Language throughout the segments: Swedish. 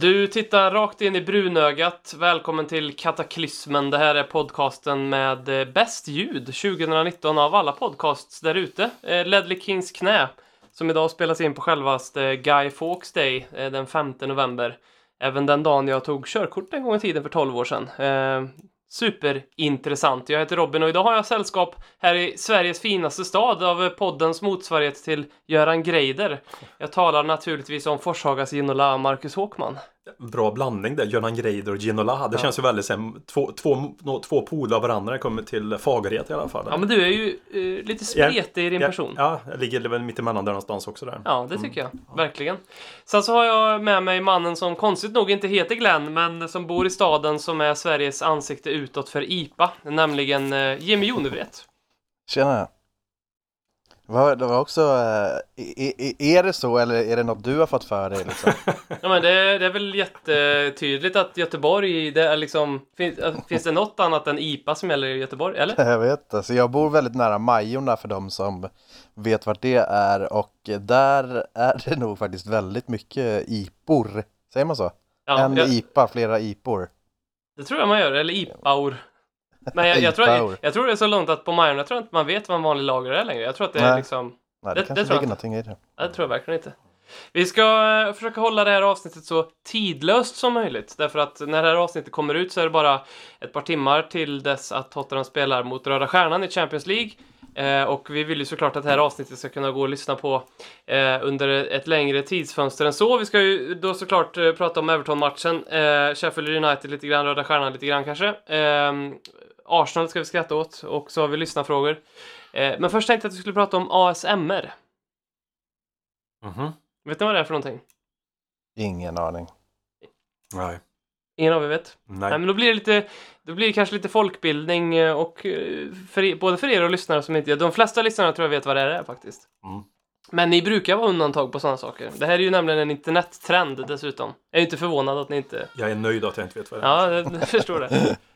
Du tittar rakt in i brunögat. Välkommen till Kataklysmen. Det här är podcasten med eh, bäst ljud 2019 av alla podcasts där ute. Eh, Ledley Kings knä, som idag spelas in på självaste Guy Fawkes Day eh, den 5 november. Även den dagen jag tog körkort en gång i tiden för 12 år sedan. Superintressant. Jag heter Robin och idag har jag sällskap här i Sveriges finaste stad av poddens motsvarighet till Göran Greider. Jag talar naturligtvis om Forshagas Ginola Marcus Håkman. Bra blandning där, Göran Greider och Ginola. Det känns ju väldigt som två, två, två poler av varandra när det kommer till Fagerhet i alla fall. Ja, men du är ju eh, lite spretig i din person. Ja, jag ligger väl mitt emellan där någonstans också där. Ja, det tycker jag. Verkligen. Sen så har jag med mig mannen som konstigt nog inte heter Glenn, men som bor i staden som är Sveriges ansikte utåt för IPA, nämligen eh, Jimmy Jonevret. Tjena! Vad- Det var också, eh, är det så eller är det något du har fått för dig liksom? Ja, men det, det är väl jättetydligt att Göteborg, det är liksom... Finns, finns det något annat än IPA som gäller i Göteborg, eller? Jag vet inte, så jag bor väldigt nära Majorna för de som vet vart det är och där är det nog faktiskt väldigt mycket IPor. Säger man så? Ja, en jag, IPA, flera IPor. det tror jag man gör, eller IPAor. Men jag, jag, tror, jag, tror det är så långt att på Majorna tror jag inte man vet vad en vanlig lager är längre. Jag tror att det är Nej. liksom... Nej, Det- det, det kanske jag ligger någonting i det. Det tror jag verkligen inte. Vi ska eh, försöka hålla det här avsnittet så tidlöst som möjligt. Därför att när det här avsnittet kommer ut så är det bara ett par timmar till dess att Tottenham spelar mot Röda Stjärnan i Champions League. Eh, och vi vill ju såklart att det här avsnittet ska kunna gå och lyssna på eh, under ett längre tidsfönster än så. Vi ska ju då såklart eh, prata om Everton-matchen. Eh, Sheffield United lite grann, Röda Stjärnan lite grann kanske. Arsenal ska vi skratta åt och så har vi lyssnarfrågor. Eh, men först tänkte jag att vi skulle prata om ASMR. Mhm. Vet ni vad det är för någonting? Ingen aning. Nej. Ingen av er vet? Nej. Nej. men då blir det lite, då blir det kanske lite folkbildning eh, och eh, för, både för er och lyssnare som inte De flesta lyssnarna tror jag vet vad det är faktiskt. Mm. Men ni brukar vara undantag på sådana saker. Det här är ju nämligen en internettrend dessutom. Jag är inte förvånad att ni inte... Jag är nöjd att jag inte vet vad det är. Ja, jag förstår det.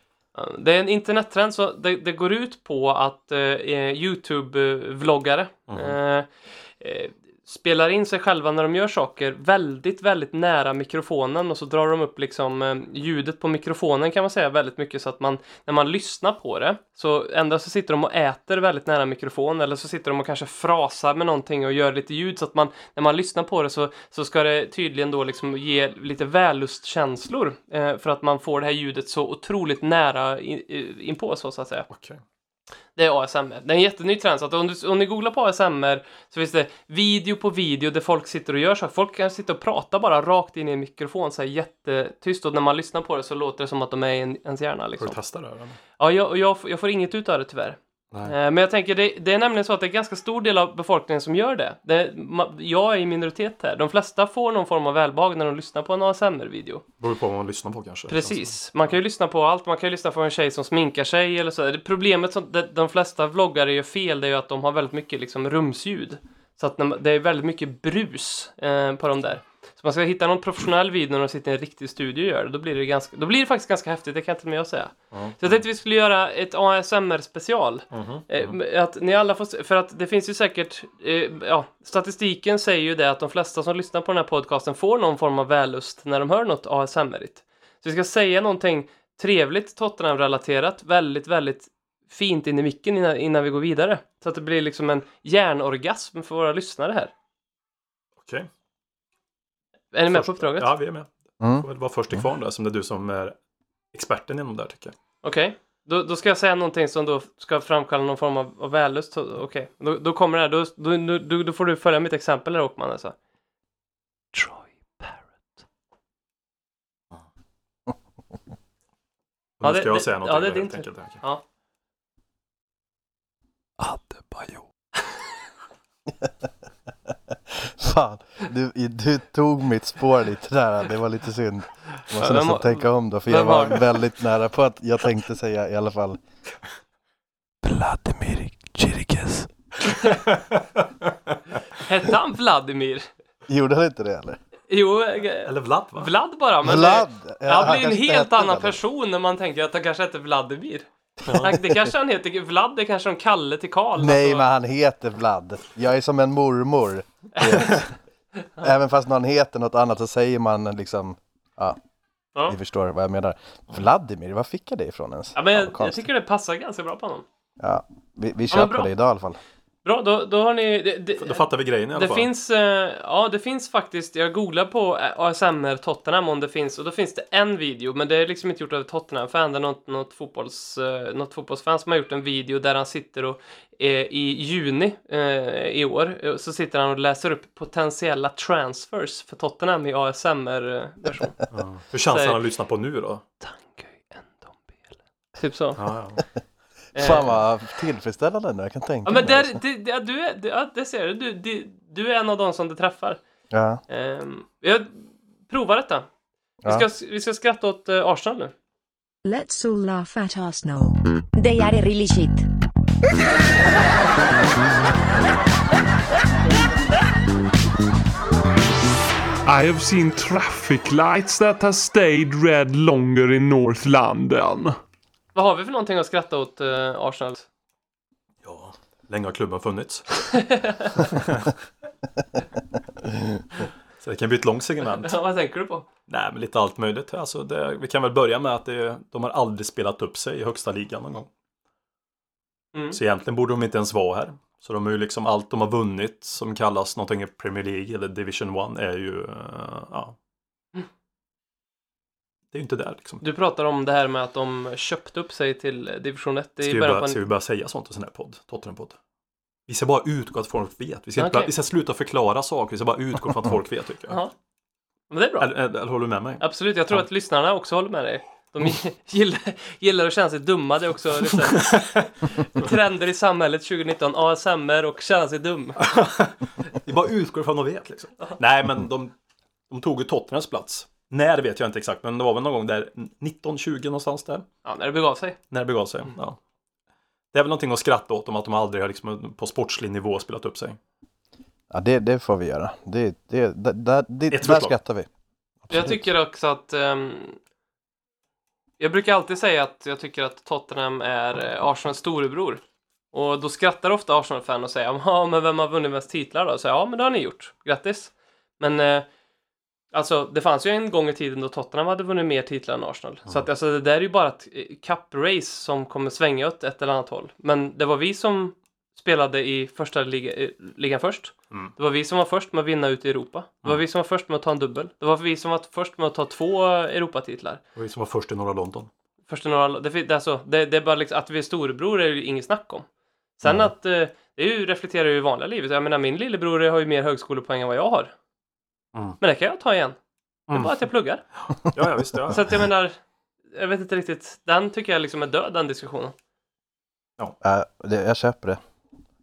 Det är en internettrend, så det, det går ut på att eh, Youtube-vloggare Mhm. eh, eh, spelar in sig själva när de gör saker väldigt, väldigt nära mikrofonen och så drar de upp liksom eh, ljudet på mikrofonen kan man säga väldigt mycket så att man när man lyssnar på det så ändå så sitter de och äter väldigt nära mikrofonen eller så sitter de och kanske frasar med någonting och gör lite ljud så att man när man lyssnar på det så, så ska det tydligen då liksom ge lite vällustkänslor eh, för att man får det här ljudet så otroligt nära in, inpå så, så att säga. Okay. Det är ASMR. Det är en jätteny trend. Så om, du, om ni googlar på ASMR så finns det video på video där folk sitter och gör saker. Folk kan sitta och prata bara rakt in i en mikrofon så här jättetyst och när man lyssnar på det så låter det som att de är i en, ens hjärna. Får Liksom. du testa det? Eller? Ja, jag, jag, får- jag får inget ut av det tyvärr. Nej. Eh, Men jag tänker, det, det är nämligen så att det är en ganska stor del av befolkningen som gör det. det ma- jag är i minoritet här. De flesta får någon form av välbehag när de lyssnar på en ASMR-video. Beror på vad man lyssnar på kanske. Precis. Man kan ju lyssna på allt. Man kan ju lyssna på en tjej som sminkar sig eller så. Det problemet som de, de flesta vloggare gör fel, det är ju att de har väldigt mycket liksom rumsljud. Så att det är väldigt mycket brus eh, på de där. Så man ska hitta någon professionell video när de sitter i en riktig studio och gör det. Då blir det, ganska, då blir det faktiskt ganska häftigt, det kan till och med jag säga. Mm. Så jag tänkte vi skulle göra ett ASMR-special. Mhm. Eh, Att ni alla får, för att det finns ju säkert, eh, ja, statistiken säger ju det att de flesta som lyssnar på den här podcasten får någon form av vällust när de hör något ASMR-igt. Så vi ska säga någonting trevligt Tottenham-relaterat, väldigt, väldigt fint in i micken innan, innan vi går vidare. Så att det blir liksom en hjärnorgasm för våra lyssnare här. Okej. Är ni med Först- på uppdraget? Ja, vi är med. Mm. Får väl vara först i kvarn där, som det är du som är experten inom det här tycker jag. Okej. Då, då ska jag säga någonting som då ska framkalla någon form av, av vällust. Okej, då, då kommer det här. Då, då, då, då får du följa mitt exempel här Åkman alltså. Troy Parrott. Och nu det- ska jag det- säga något. ja, det är din helt tur. Ja. Fan, du, du tog mitt spår lite där, det var lite synd. Jag måste Ja, nästan tänka om då, för jag var väldigt nära på att jag tänkte säga i alla fall Vladimir Chiriges. Hette han Vladimir? Gjorde han inte det eller? Jo, Eller Vlad va? Vlad bara. Men Vlad! Det, Ja, han blir en helt hette annan Vlad. person när man tänker att han kanske heter Vladimir. Han- Det kanske han heter, Vlad det kanske de Kalle till Karl. Nej, alltså. men han heter Vlad. Jag är som en mormor. Även fast någon heter något annat så säger man liksom, ja, Ja. ni förstår vad jag menar. Vladimir, var fick jag det ifrån ens? Ja, men jag, jag tycker det passar ganska bra på honom. Ja, vi, vi bra. på det idag i alla fall. Bra, då, då har ni... Det, det, Då fattar vi grejen i alla det fall. finns, eh, ja det finns faktiskt, jag googlar på eh, ASMR Tottenham om det finns, och då finns det en video, men det är liksom inte gjort av Tottenham-fan, det är något, något, fotbolls, eh, något fotbollsfan som har gjort en video där han sitter och i juni i år, så sitter han och läser upp potentiella transfers för Tottenham i ASMR-version. Ja. Hur känns det han lyssnar på nu då? Typ så. Ja, ja. Eh, Fan vad tillfredsställande nu, jag kan tänka Ja men mig där, alltså. det, det, du, är, det, ja, det ser du. Du, du, du är en av de som det träffar. Ja, Um, jag provar detta. Vi, Ja. ska, vi ska skratta åt eh, Arsenal nu. Let's all laugh at Arsenal. They are really shit. I have seen traffic lights that have stayed red longer in North London. Vad har vi för någonting att skratta åt eh, Arsenal? ja. Länge har klubben funnits. Så det kan bli ett långt segment. Ja, vad tänker du på? Nej, men lite allt möjligt. Alltså det, vi kan väl börja med att det, de har aldrig spelat upp sig i högsta ligan någon gång. Mm. Så egentligen borde de inte ens vara här. Så de är ju liksom allt de har vunnit som kallas någonting i Premier League eller Division 1 är ju, eh, ja. Det är ju inte där liksom. Du pratar om det här med att de köpte upp sig till division 1 Ska i vi, början börja, ska vi en... börja säga sånt i sån här podd? Tottenham-podd? Vi ska bara utgå att folk vet. Vi ska, inte, Okej. vi ska sluta förklara saker. Vi ska bara utgå från att folk vet tycker jag. Ja. Men det är bra. Eller, eller, eller håller du med mig? Absolut, jag tror Ja. att lyssnarna också håller med dig. De gillar, gillar att känna sig dumma, det är också lite trender i samhället 2019. ASMR och känna sig dum. Vi bara utgår från att de vet liksom. Nej, men de, de tog ju Tottenhams plats. När vet jag inte exakt, men det var väl någon gång där 1920 någonstans där. Ja, när det begav sig. När det begav sig. Ja. Det är väl någonting att skratta åt om att de aldrig har liksom på sportslig nivå spelat upp sig. ja det, det får vi göra. Det, det, där, där, det, Ett där förslag. skrattar vi. Jag tycker också att... ehm, jag brukar alltid säga att jag tycker att Tottenham är eh, Arsenals storebror. Och då skrattar ofta Arsenal-fan och säger ja, men vem har vunnit mest titlar då? Så ja, men det har ni gjort. Grattis. Men eh, alltså, det fanns ju en gång i tiden då Tottenham hade vunnit mer titlar än Arsenal. Så att alltså, det där är ju bara ett eh, cup-race som kommer svänga åt ett eller annat håll. Men det var vi som spelade i första liga, eh, ligan först. Mm. Det var vi som var först med att vinna ut i Europa. Det var vi som var först med att ta en dubbel. Det var vi som var först med att ta två Europatitlar. Det var vi som var först i norra London. Först i några, det, det, är alltså, det, det är bara liksom, att vi är storebror är ju inget snack om. Sen att eh, det ju, reflekterar ju i vanliga livet. Jag menar min lillebror har ju mer högskolepoäng än vad jag har. Mm. Men det kan jag ta igen. Det är Mm. bara att jag pluggar. Ja, ja visst. Ja. Så att jag menar, jag vet inte riktigt. Den tycker jag liksom är död den diskussionen. Ja, det, jag köper det.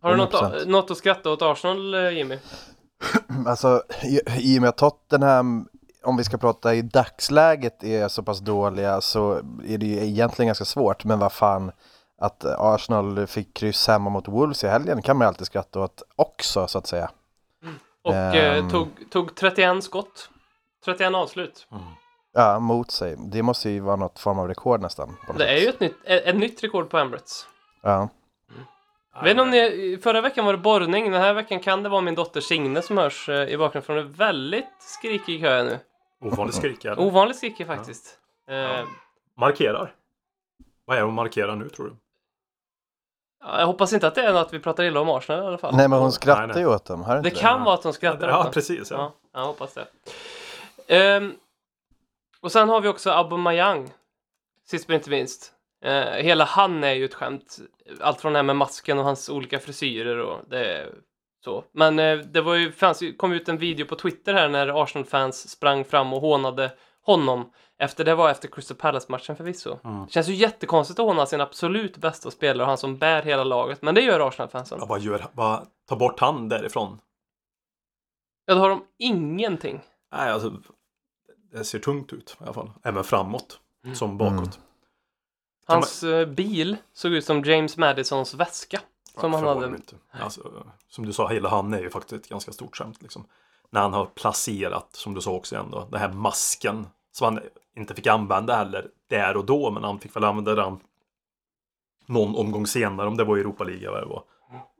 Har du något, 100%. något att skratta åt Arsenal eh, Jimmy? Alltså, i, i och med att Tottenham, om vi ska prata i dagsläget, är så pass dåliga så är det ju egentligen ganska svårt. Men vad fan, att Arsenal fick kryss hemma mot Wolves i helgen kan man ju alltid skratta åt också, så att säga. Och Ehm. tog, tog 31 skott. 31 avslut. Ja, mot sig. Det måste ju vara något form av rekord nästan. på något Det är sätt. ju ett nytt, ett, ett nytt rekord på Emirates. Ja. Jag vet inte om ni, förra veckan var det borrning, den här veckan kan det vara min dotter Signe som hörs eh, i bakgrunden för hon är väldigt skrikig hör jag nu. Ovanligt skrik. eller? Ovanligt skrikig faktiskt. Eh, Markerar. Vad är hon markerar nu tror du? Ja, jag hoppas inte att det är något vi pratar illa om Arsenal i alla fall. Nej, men hon skrattar Nej, nej. ju åt dem. Hör det inte kan vara att de skrattar åt Ja, den. precis. Ja. Ja, jag hoppas det. Ehm, och sen har vi också Aubameyang. Sist men inte minst. Eh, hela han är ju ett skämt. Allt från det här med masken och hans olika frisyrer och det är så. Men eh, det var ju, fanns, kom ut en video på Twitter här när Arsenal-fans sprang fram och hånade honom. Efter det var efter Crystal Palace-matchen förvisso. Det känns ju jättekonstigt att håna sin absolut bästa spelare och han som bär hela laget. Men det gör Arsenal-fansen. Ja, vad gör, vad, ta bort han därifrån. Ja, då har de ingenting. Nej, alltså. Det ser tungt ut i alla fall. Även framåt. Som bakåt. Hans eh, bil såg ut som James Madisons väska. Som han förvånar hade. Inte. Alltså, som du sa, hela han är ju faktiskt ett ganska stort skämt. Liksom. När han har placerat, som du sa också igen då, den här masken. Som han inte fick använda heller där och då, men han fick väl använda den någon omgång senare, om det var i Europa-liga vad det var.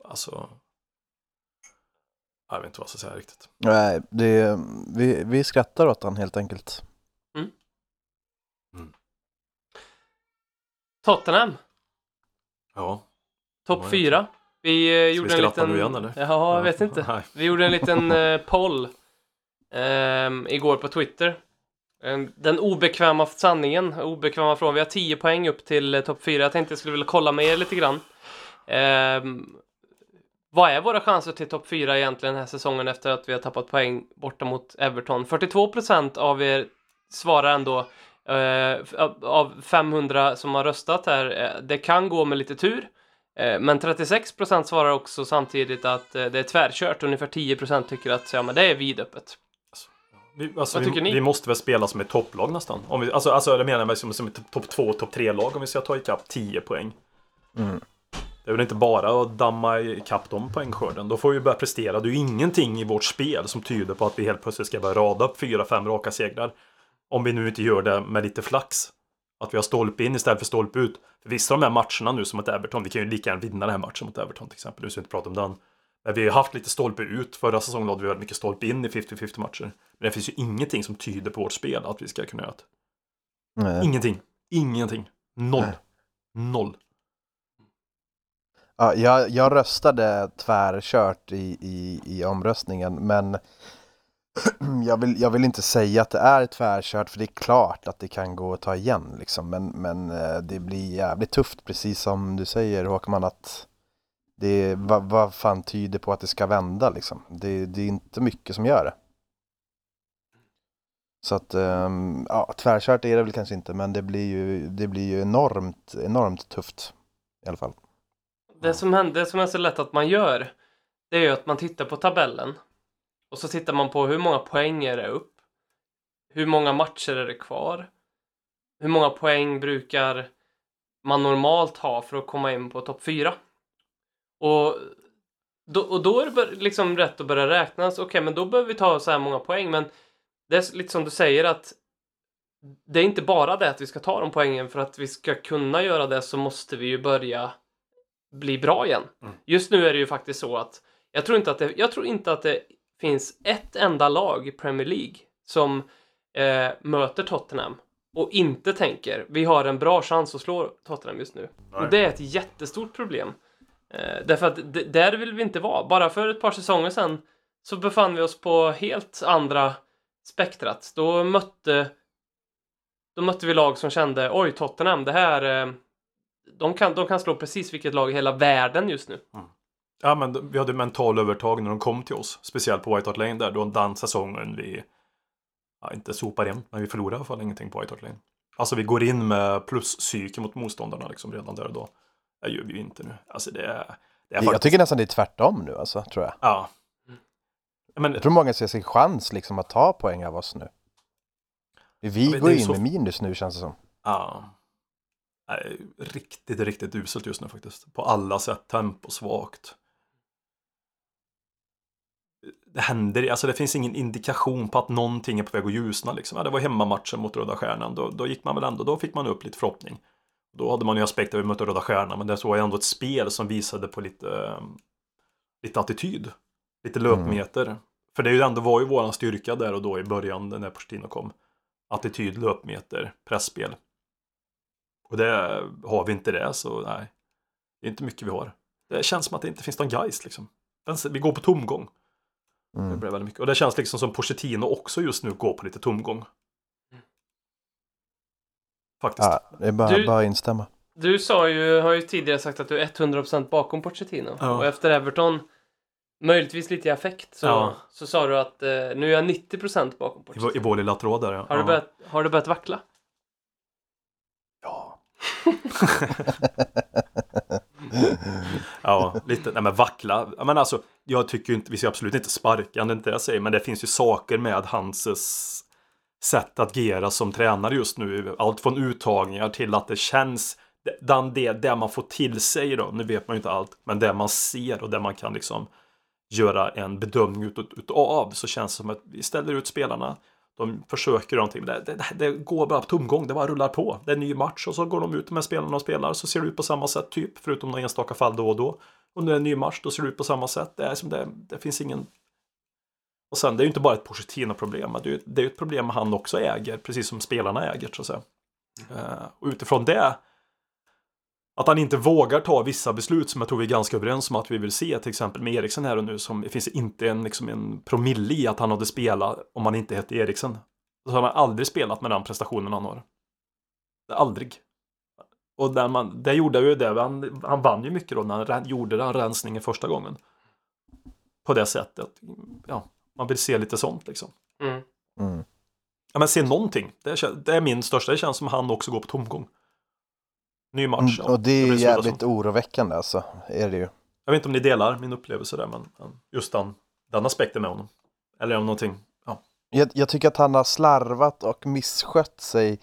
Alltså... Jag vet inte vad jag ska säga riktigt. Nej, det, vi, vi skrattar åt han helt enkelt. Tottenham, Ja. topp fyra. Vi eh, Ska gjorde vi en liten... nu igen eller? Ja, jag vet inte. Nej. Vi gjorde en liten eh, poll ehm, igår på Twitter. Ehm, den obekväma sanningen, obekväma frågan. Vi har 10 poäng upp till eh, topp 4. Jag tänkte jag skulle vilja kolla med er lite grann. Eh, vad är våra chanser till topp 4 egentligen den här säsongen efter att vi har tappat poäng borta mot Everton? 42% av er svarar ändå eh, av- 500 som har röstat här, eh, det kan gå med lite tur. Eh, men 36% svarar också samtidigt att eh, det är tvärkört. Ungefär 10% tycker att ja, men det är vidöppet. Vi, alltså, Vad tycker vi, ni? vi måste väl spela som ett topplag nästan. Om vi, alltså, alltså jag menar väl som, som ett topp 2, topp 3-lag om vi ska ta ikapp 10 poäng. Mm. Det är väl inte bara att damma ikapp de poängskörden. Då får vi börja prestera. Det är ju ingenting i vårt spel som tyder på att vi helt plötsligt ska börja rada upp 4-5 raka segrar. Om vi nu inte gör det med lite flax. Att vi har stolpe in istället för stolpe ut. För vissa av de här matcherna nu som mot Everton, vi kan ju lika gärna vinna den här matchen mot Everton till exempel. Nu ska vi inte prata om den. Men vi har ju haft lite stolpe ut. Förra säsongen hade vi väldigt mycket stolpe in i 50-50 matcher. Men det finns ju ingenting som tyder på vårt spel att vi ska kunna göra det. Nej. Ingenting. Ingenting. Noll. Nej. Noll. Ja, jag, jag röstade tvärkört i, i, i omröstningen men jag vill, jag vill inte säga att det är tvärkört för det är klart att det kan gå att ta igen liksom. Men, men eh, det blir jävligt tufft precis som du säger Håkman att det, vad, vad fan tyder på att det ska vända liksom. Det, det är inte mycket som gör det. Så att, ehm, ja, tvärkört är det väl kanske inte men det blir ju, det blir ju enormt, enormt tufft i alla fall. Det som, händer, det som är så lätt att man gör, det är ju att man tittar på tabellen. Och så tittar man på hur många poäng är det upp? Hur många matcher är det kvar? Hur många poäng brukar man normalt ha för att komma in på topp 4? Och då, och då är det liksom rätt att börja räkna. Okej, Okej, men då behöver vi ta så här många poäng. Men det är lite som du säger att det är inte bara det att vi ska ta de poängen. För att vi ska kunna göra det så måste vi ju börja bli bra igen. Mm. Just nu är det ju faktiskt så att jag tror inte att det, jag tror inte att det finns ett enda lag i Premier League som eh, möter Tottenham och inte tänker vi har en bra chans att slå Tottenham just nu. Nej. Och det är ett jättestort problem. Eh, därför att d- där vill vi inte vara. Bara för ett par säsonger sedan så befann vi oss på helt andra spektrat. Då mötte då mötte vi lag som kände oj Tottenham, det här eh, de kan, de kan slå precis vilket lag i hela världen just nu. Ja, men vi hade mental övertag när de kom till oss. Speciellt på White Hart Lane där. Då den säsongen vi... Ja, inte sopar igen, men vi förlorar i alla fall ingenting på White Hart Lane. Alltså vi går in med pluspsyke mot motståndarna liksom redan där och då. Det gör vi ju inte nu. Alltså det är... Det är Jag faktiskt... tycker nästan det är tvärtom nu alltså, tror jag. Ja. Men Jag tror många ser sin chans liksom att ta poäng av oss nu. Vi går in så- med minus nu känns det som. Ja. Nej, riktigt, riktigt uselt just nu faktiskt. På alla sätt. Tempo svagt. Det händer, alltså det finns ingen indikation på att någonting är på väg att ljusna liksom. Ja, det var hemmamatchen mot Röda Stjärnan. Då, då gick man väl ändå, då fick man upp lite förhoppning. Då hade man ju aspekter vi mötte Röda Stjärnan, men det var ju ändå ett spel som visade på lite, eh, lite attityd. Lite löpmeter. För det är ju ändå var ju våran styrka där och då i början när Pochettino kom. Attityd, löpmeter, pressspel. Och det har vi inte det så nej. Det är inte mycket vi har. Det känns som att det inte finns någon geist liksom. Vi går på tomgång. Det Mm. blir väldigt mycket. Och det känns liksom som Pochettino också just nu går på lite tomgång. Faktiskt. Ja, det är bara, Du- bara instämma. Du sa ju, har ju tidigare sagt att du är 100% bakom Pochettino. Ja. Och efter Everton, möjligtvis lite i affekt, så, Ja. så sa du att eh, nu är jag 90% bakom I, Pochettino. vår- I vår lilla tråd där ja. Har, du ja. börjat, har du börjat vackla? Ja. Ja, lite. Nej men vackla. Men alltså, jag tycker ju inte, vi ska absolut inte sparka, det är inte det jag säger. Men det finns ju saker med hans eh, s- sätt att agera som tränare just nu. Allt från uttagningar till att det känns, det, det, det man får till sig då, nu vet man ju inte allt, men det man ser och det man kan liksom göra en bedömning ut, ut, utav så känns det som att vi ställer ut spelarna. De försöker någonting, men det, det, det går bara på tomgång, det bara rullar på. Det är en ny match och så går de ut med spelarna och spelar så ser det ut på samma sätt typ, förutom några enstaka fall då och då. Och när det är en ny match då ser det ut på samma sätt. Det, är som det, det finns ingen... Och sen, det är ju inte bara ett Pochettino-problem, det är ju det är ett problem han också äger, precis som spelarna äger så att säga. Eh, och utifrån det att han inte vågar ta vissa beslut som jag tror vi är ganska överens om att vi vill se, till exempel med Eriksen här och nu, som det finns inte en, liksom en promille i att han hade spelat om han inte hette Eriksen. Så han har aldrig spelat med den prestationen han har. Aldrig. Och där man, det gjorde ju det, han, han vann ju mycket då när han gjorde den rensningen första gången. På det sättet. Ja, man vill se lite sånt liksom. Mm. Mm. Ja men se någonting. Det är, det är min största, det känns som han också går på tomgång. Ny match. Mm, och det är ju jävligt som- oroväckande alltså, är det ju. Jag vet inte om ni delar min upplevelse där, men just den, den aspekten med honom. Eller om någonting, ja. Jag, jag tycker att han har slarvat och misskött sig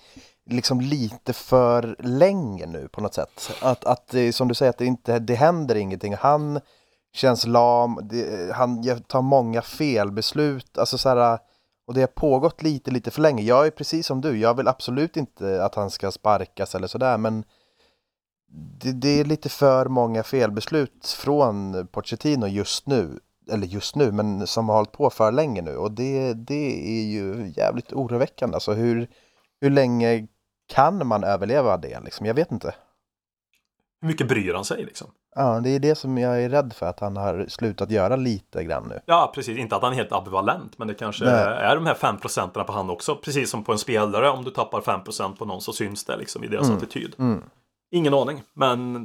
liksom lite för länge nu på något sätt. Att, att som du säger, att det, inte, det händer ingenting. Han känns lam, det, han tar många felbeslut. Alltså så här, och det har pågått lite, lite för länge. Jag är precis som du, jag vill absolut inte att han ska sparkas eller sådär, men det, det är lite för många felbeslut från Pochettino just nu. Eller just nu, men som har hållit på för länge nu. Och det, det är ju jävligt oroväckande. Alltså hur, hur länge kan man överleva det liksom? Jag vet inte. Hur mycket bryr han sig liksom? Ja, det är det som jag är rädd för att han har slutat göra lite grann nu. Ja, precis. Inte att han är helt ambivalent, men det kanske Nej. är de här 5 procenten på han också. Precis som på en spelare, om du tappar 5 procent på någon så syns det liksom i deras Mm. attityd. Mm. Ingen aning, men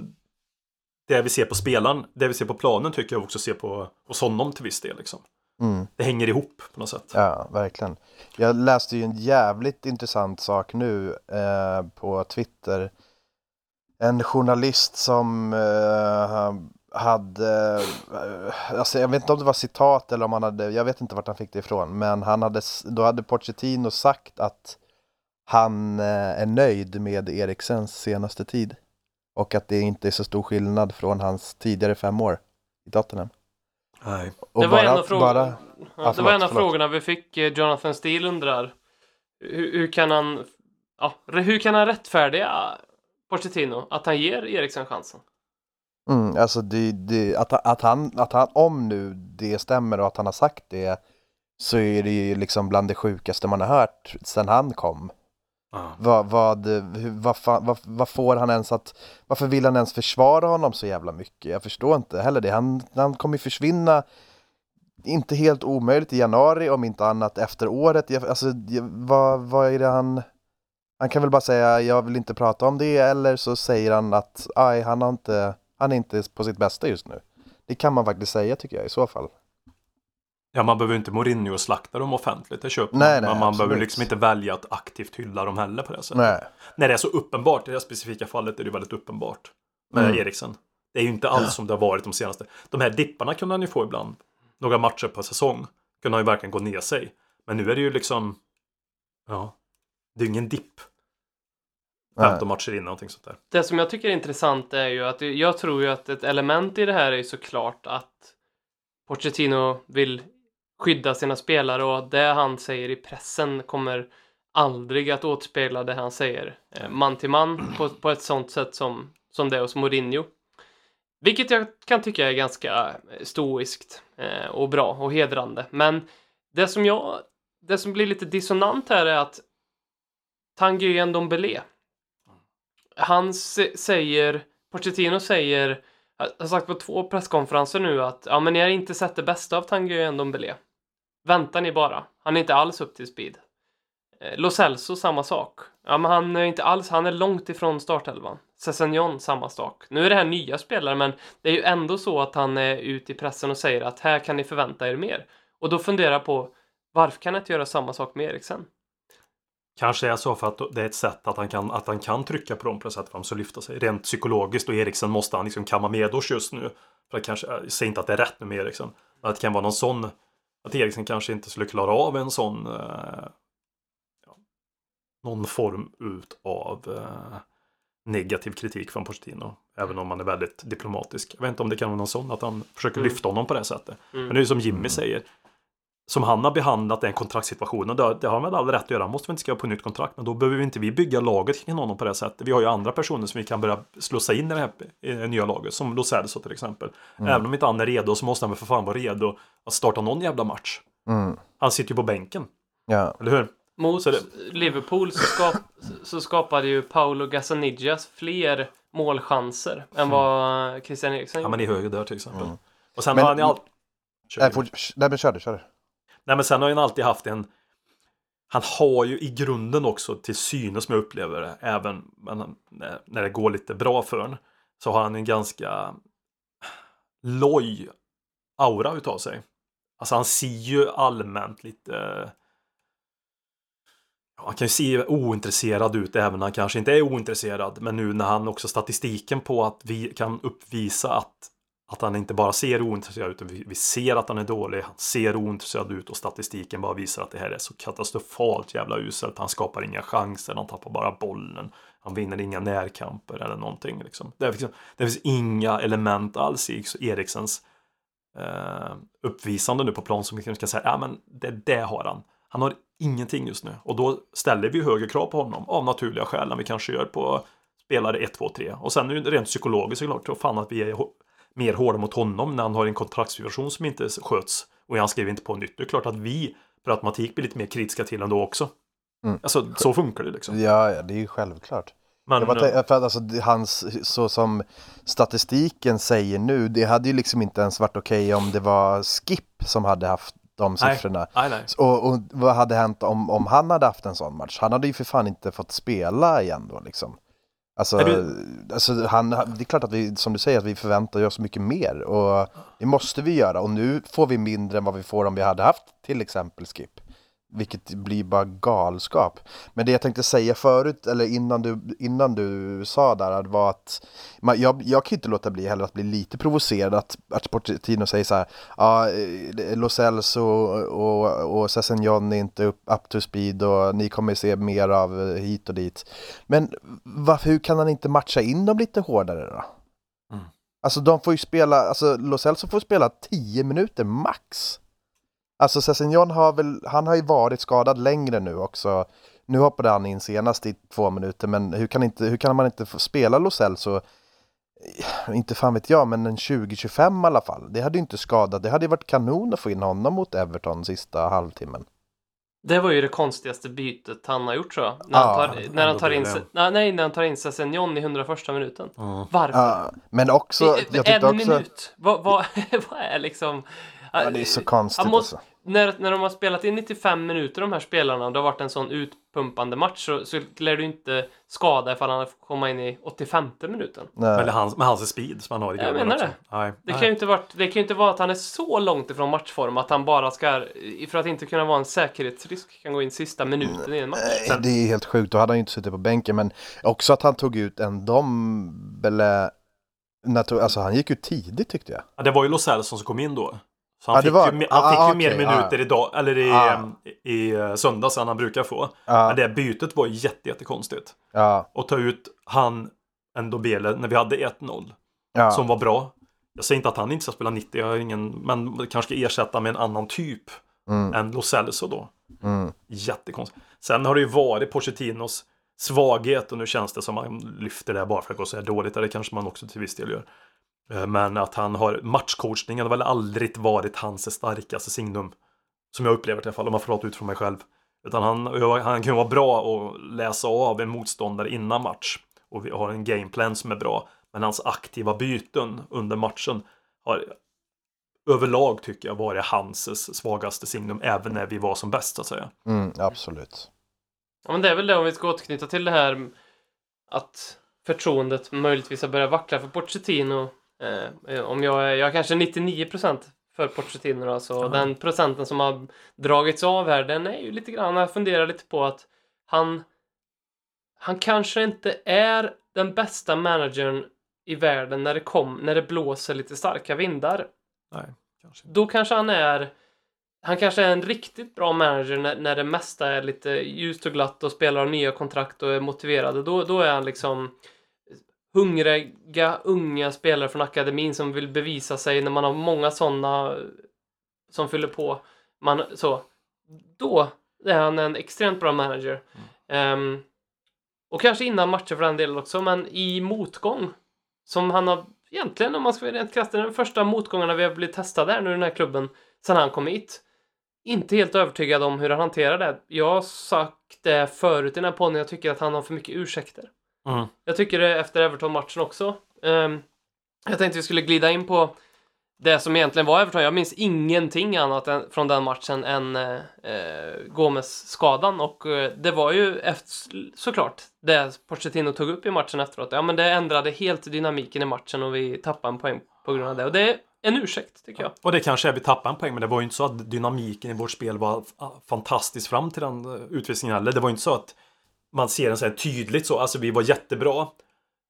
det vi ser på spelaren, det vi ser på planen tycker jag också ser på hos honom till viss del. Liksom. Mm. Det hänger ihop på något sätt. Ja, verkligen. Jag läste ju en jävligt intressant sak nu eh, på Twitter. En journalist som eh, hade, eh, alltså jag vet inte om det var citat eller om han hade, jag vet inte vart han fick det ifrån, men han hade, då hade Pochettino sagt att han eh, är nöjd med Eriksens senaste tid. Och att det inte är så stor skillnad från hans tidigare fem år i Tottenham. Nej. Och det var en bara- av, frågorna, bara- ja, det förlåt, var en av förlåt. frågorna vi fick. eh, Jonathan Steele undrar hur, hur kan han ja, hur kan han rättfärdiga Pochettino att han ger Eriksen chansen? Mm, alltså det, det, att, att, han, att han, om nu det stämmer och att han har sagt det, så är det ju liksom bland det sjukaste man har hört sedan han kom. Ah. Vad, vad, hur- vad, fan- vad, vad får han ens att, varför vill han ens försvara honom så jävla mycket? Jag förstår inte heller det. Han, han kommer ju försvinna, inte helt omöjligt i januari om inte annat efter året. Jag, alltså, jag, vad, vad är det han, han kan väl bara säga jag vill inte prata om det eller så säger han att aj, han, har inte, han är inte på sitt bästa just nu. Det kan man faktiskt säga tycker jag i så fall. Ja, man behöver inte Mourinho och slakta dem offentligt, det köper Nej, man. nej, Men man absolut. behöver liksom inte välja att aktivt hylla dem heller på det sättet. Nej. När det är så uppenbart, i det här specifika fallet är det väldigt uppenbart. Med Mm. Eriksen. Det är ju inte alls som det har varit de senaste. De här dipparna kunde han ju få ibland. Några matcher per säsong. Kunde han ju verkligen gå ner sig. Men nu är det ju liksom... Ja. Det är ju ingen dipp. 15 matcher in, någonting sånt där. Det som jag tycker är intressant är ju att jag tror ju att ett element i det här är ju såklart att Pochettino vill skydda sina spelare och det han säger i pressen kommer aldrig att återspegla det han säger eh, man till man på, på ett sånt sätt som, som det är hos Mourinho. Vilket jag kan tycka är ganska eh, stoiskt eh, och bra och hedrande. Men det som jag, det som blir lite dissonant här är att Tanguyen Dombele, han säger, Pochettino säger, har sagt på två presskonferenser nu att ja, men ni har inte sett det bästa av Tanguyen Dombele. Vänta ni bara. Han är inte alls upp till speed. Eh, Lo Celso samma sak. Ja, men han är inte alls, han är långt ifrån startelvan. Sessignon samma sak. Nu är det här nya spelare, men det är ju ändå så att han är ute i pressen och säger att här kan ni förvänta er mer. Och då funderar jag på varför kan jag inte göra samma sak med Eriksen? Kanske är så för att det är ett sätt att han kan, att han kan trycka på dem på ett sätt för att de lyfta sig. Rent psykologiskt och Eriksen måste han liksom kamma medårs just nu. För att kanske, jag säger inte att det är rätt nu med Eriksen. Men att det kan vara någon sån, att Eriksen kanske inte skulle klara av en sån eh, ja, någon form ut av eh, negativ kritik från Pochettino. Även om han är väldigt diplomatisk. Jag vet inte om det kan vara någon sån att han försöker Mm. lyfta honom på det sättet. Mm. Men det är ju som Jimmy säger. Som han har behandlat den kontraktssituationen. Det, det har han väl all rätt att göra. Han måste väl inte skriva på nytt kontrakt. Men då behöver vi inte vi bygga laget kring honom på det sättet. Vi har ju andra personer som vi kan börja slussa in i det här i det nya laget. Som Lo Celso till exempel. Även om inte han är redo så måste han väl för fan vara redo att starta någon jävla match. Mm. Han sitter ju på bänken. Ja. Eller hur? Mot Så det- Liverpool så, skap, så skapade ju Paolo Gazzanigas fler målchanser än vad Christian Eriksen Ja gjorde. men i höger där till exempel. Och sen Men- har han ju. Nej, fort, nej men kör du, kör du. Nej men sen har han alltid haft en Han har ju i grunden också till synes som jag upplever det Även när, när det går lite bra för honom Så har han en ganska Loj aura utav sig. Alltså han ser ju allmänt lite ja, Han kan ju se ointresserad ut även när han kanske inte är ointresserad Men nu när han också statistiken på att vi kan uppvisa att att han inte bara ser ointresserad ut, utan vi, ser att han är dålig, han ser ointresserad ut och statistiken bara visar att det här är så katastrofalt jävla uselt. Han skapar inga chanser, han tappar bara bollen. Han vinner inga närkamper eller någonting. Liksom. Det, finns, det finns inga element alls i Eriksens eh, uppvisande nu på plan som vi kan säga, ja men det, det har han. Han har ingenting just nu och då ställer vi högre krav på honom av naturliga skäl än vi kanske gör på spelare 1, 2, 3. Och sen är det rent psykologiskt såklart, tror fan att vi är mer hårda mot honom när han har en kontraktssituation som inte sköts och han skriver inte på nytt. Det är klart att vi per automatik blir lite mer kritiska till honom då också. Mm. Alltså så funkar det liksom. Ja, ja, det är ju självklart. Men, Jag bara, tänk- för att alltså, hans, så som statistiken säger nu, det hade ju liksom inte ens varit okej om det var Skip som hade haft de siffrorna. nej, nej. Och, och vad hade hänt om, om han hade haft en sån match? Han hade ju för fan inte fått spela igen då liksom. Alltså, du- alltså han, det är klart att vi, som du säger, att vi förväntar oss mycket mer och det måste vi göra och nu får vi mindre än vad vi får om vi hade haft till exempel Skip. Vilket blir bara galskap. Men det jag tänkte säga förut, eller innan du, innan du sa där, var att man, jag, jag kan inte låta bli heller att bli lite provocerad att, att Pochettino säger så här, ja, eh, Lo Celso och, och, och Sessignon är inte upp, up to speed och ni kommer se mer av eh, hit och dit. Men varför, hur kan han inte matcha in dem lite hårdare då? Mm. Alltså de får ju spela, alltså Lo Celso får spela 10 minuter max. Alltså Sessignon har väl, han har ju varit skadad längre nu också. Nu hoppade han in senast i två minuter, men hur kan, inte, hur kan man inte få spela Lo Celso? Inte fan vet jag, men en 20-25 i alla fall. Det hade ju inte skadat. Det hade ju varit kanon att få in honom mot Everton sista halvtimmen. Det var ju det konstigaste bytet han har gjort tror jag. När han Ja, tar, när han tar in, nej, nej, när han tar in Sessignon i 101 minuten. Mm. Varför? Ja, men också, I- jag tyckte en också... minut. Vad, vad, vad är liksom... Ja, det är så konstigt Han måste- alltså. När, när de har spelat in 95 minuter de här spelarna och det har varit en sån utpumpande match så, så lär du inte skada ifall han får komma in i 85 minuten. Nej. Med, hans, med hans speed som han har i Jag menar också. det. Nej, Det nej. kan ju inte varit, det kan ju inte vara att han är så långt ifrån matchform att han bara ska, för att inte kunna vara en säkerhetsrisk, kan gå in sista minuten i en match. Nej, det är helt sjukt. Då hade han ju inte suttit på bänken. Men också att han tog ut en Dombele... Alltså han gick ut tidigt tyckte jag. Ja, det var ju Lo Celso som kom in då. Så han Ja, det fick var- ju, han ah, fick ju ah, mer minuter ah. idag, eller i, Ah. i, i eh, söndags än han brukar få. Ja, Men det bytet var jätte, jättekonstigt. Och ta ut han, Ndobele, när vi hade 1-0. ja. Som var bra. Jag säger inte att han inte ska spela 90, jag har ingen, men kanske ersätta med en annan typ Mm, än Lo Celso då. mm. Jättekonstigt. Sen har det ju varit Pochettinos svaghet och nu känns det som att man lyfter det bara för att gå så här dåligt. Det kanske man också till viss del gör. Eh, Men att han har matchcoachningen har väl aldrig varit hans starkaste signum. Som jag upplever det i alla fall, om man får prata ut från mig själv. Utan han, han kan vara bra att läsa av en motståndare innan match. Och vi har en gameplan som är bra. Men hans aktiva byten under matchen har överlag tycker jag varit hans svagaste signum. Även när vi var som bäst så att säga. Mm, absolut. Ja, men det är väl det om vi ska återknyta till det här att förtroendet möjligtvis har börjat vackla för Pochettino. Eh, om jag är, jag är kanske 99% för Pochettino så den procenten som har dragits av här, den är ju lite grann, jag funderar lite på att han han kanske inte är den bästa managern i världen när det, kom, när det blåser lite starka vindar. Nej, kanske. Då kanske han är han kanske är en riktigt bra manager när, när det mesta är lite ljust och glatt och spelar nya kontrakt och är motiverade. Då, då är han liksom hungriga, unga spelare från akademin som vill bevisa sig när man har många sådana som fyller på. Man, så, då är han en extremt bra manager. Ehm, och kanske innan matcher för den delen också, men i motgång som han har egentligen om man ska vara rent krasst, den första motgångarna vi har blivit testade här nu i den här klubben sen han kom hit. Inte helt övertygad om hur han hanterar det. Jag har sagt det förut i den här podden, jag tycker att han har för mycket ursäkter. Mm. Jag tycker det efter Everton-matchen också. Ehm, jag tänkte vi skulle glida in på det som egentligen var Everton. Jag minns ingenting annat än, från den matchen än eh, eh, Gomes-skadan och eh, det var ju efter, såklart det Pochettino tog upp i matchen efteråt. Ja, men det ändrade helt dynamiken i matchen och vi tappade en poäng på grund av det. Och det är en ursäkt, tycker jag. Och det kanske är vi tappade en poäng, men det var ju inte så att dynamiken i vårt spel var fantastisk fram till den eh, utvisningen heller. Det var ju inte så att man ser den så här tydligt så. Alltså vi var jättebra.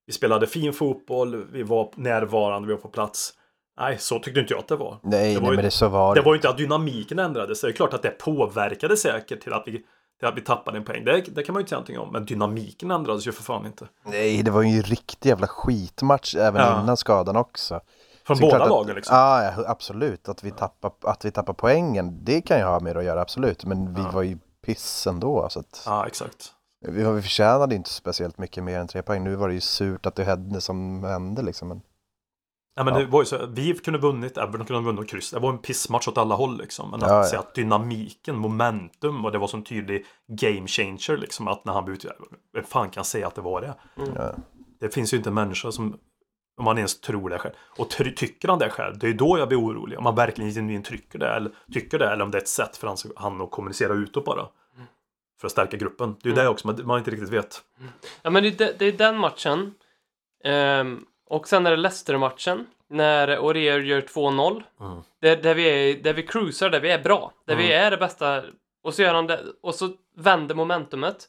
Vi spelade fin fotboll, vi var närvarande, vi var på plats. Nej, så tyckte inte jag att det var. Nej, det var nej ju, men det så var det det. var ju inte att dynamiken ändrades. Det är klart att det påverkade säkert till att vi, till att vi tappade en poäng. Det, det kan man ju inte säga någonting om. Men dynamiken ändrades ju för fan inte. Nej, det var ju en riktig jävla skitmatch även Ja. innan skadan också. Från Så båda att- lagen liksom. Ja, ja, absolut. Att vi, tappar, att vi tappar poängen, det kan ju ha med det att göra, absolut. Men vi var ju piss ändå. Så att Ja, exakt. Vi, vi förtjänade inte speciellt mycket mer än tre poäng. Nu var det ju surt att det hände som hände liksom. Men, Ja, men Ja. det var ju så, vi kunde vunnit, Everton kunde vunnit och kryss. Det var en pissmatch åt alla håll liksom. Men att Ja, ja. att dynamiken, momentum och det var en tydlig game changer liksom. Att när han blev ute, vem fan kan säga att det var det? ja. Det finns ju inte en människa som, om man ens tror det själv. Och ty- tycker han det själv, det är då jag blir orolig. Om man verkligen genuint tycker det, eller, tycker det, eller om det är ett sätt för han, han att kommunicera utåt bara. För att stärka gruppen. Det är ju det också, man, man inte riktigt vet. Ja, men det, är- det är den matchen. Ehm, och sen är det Leicester-matchen. När Aurier gör 2-0. Mm. Där, där, vi är, där vi cruisar, där vi är bra. Där vi Mm. är det bästa. Och så gör han det. Och så vänder momentumet.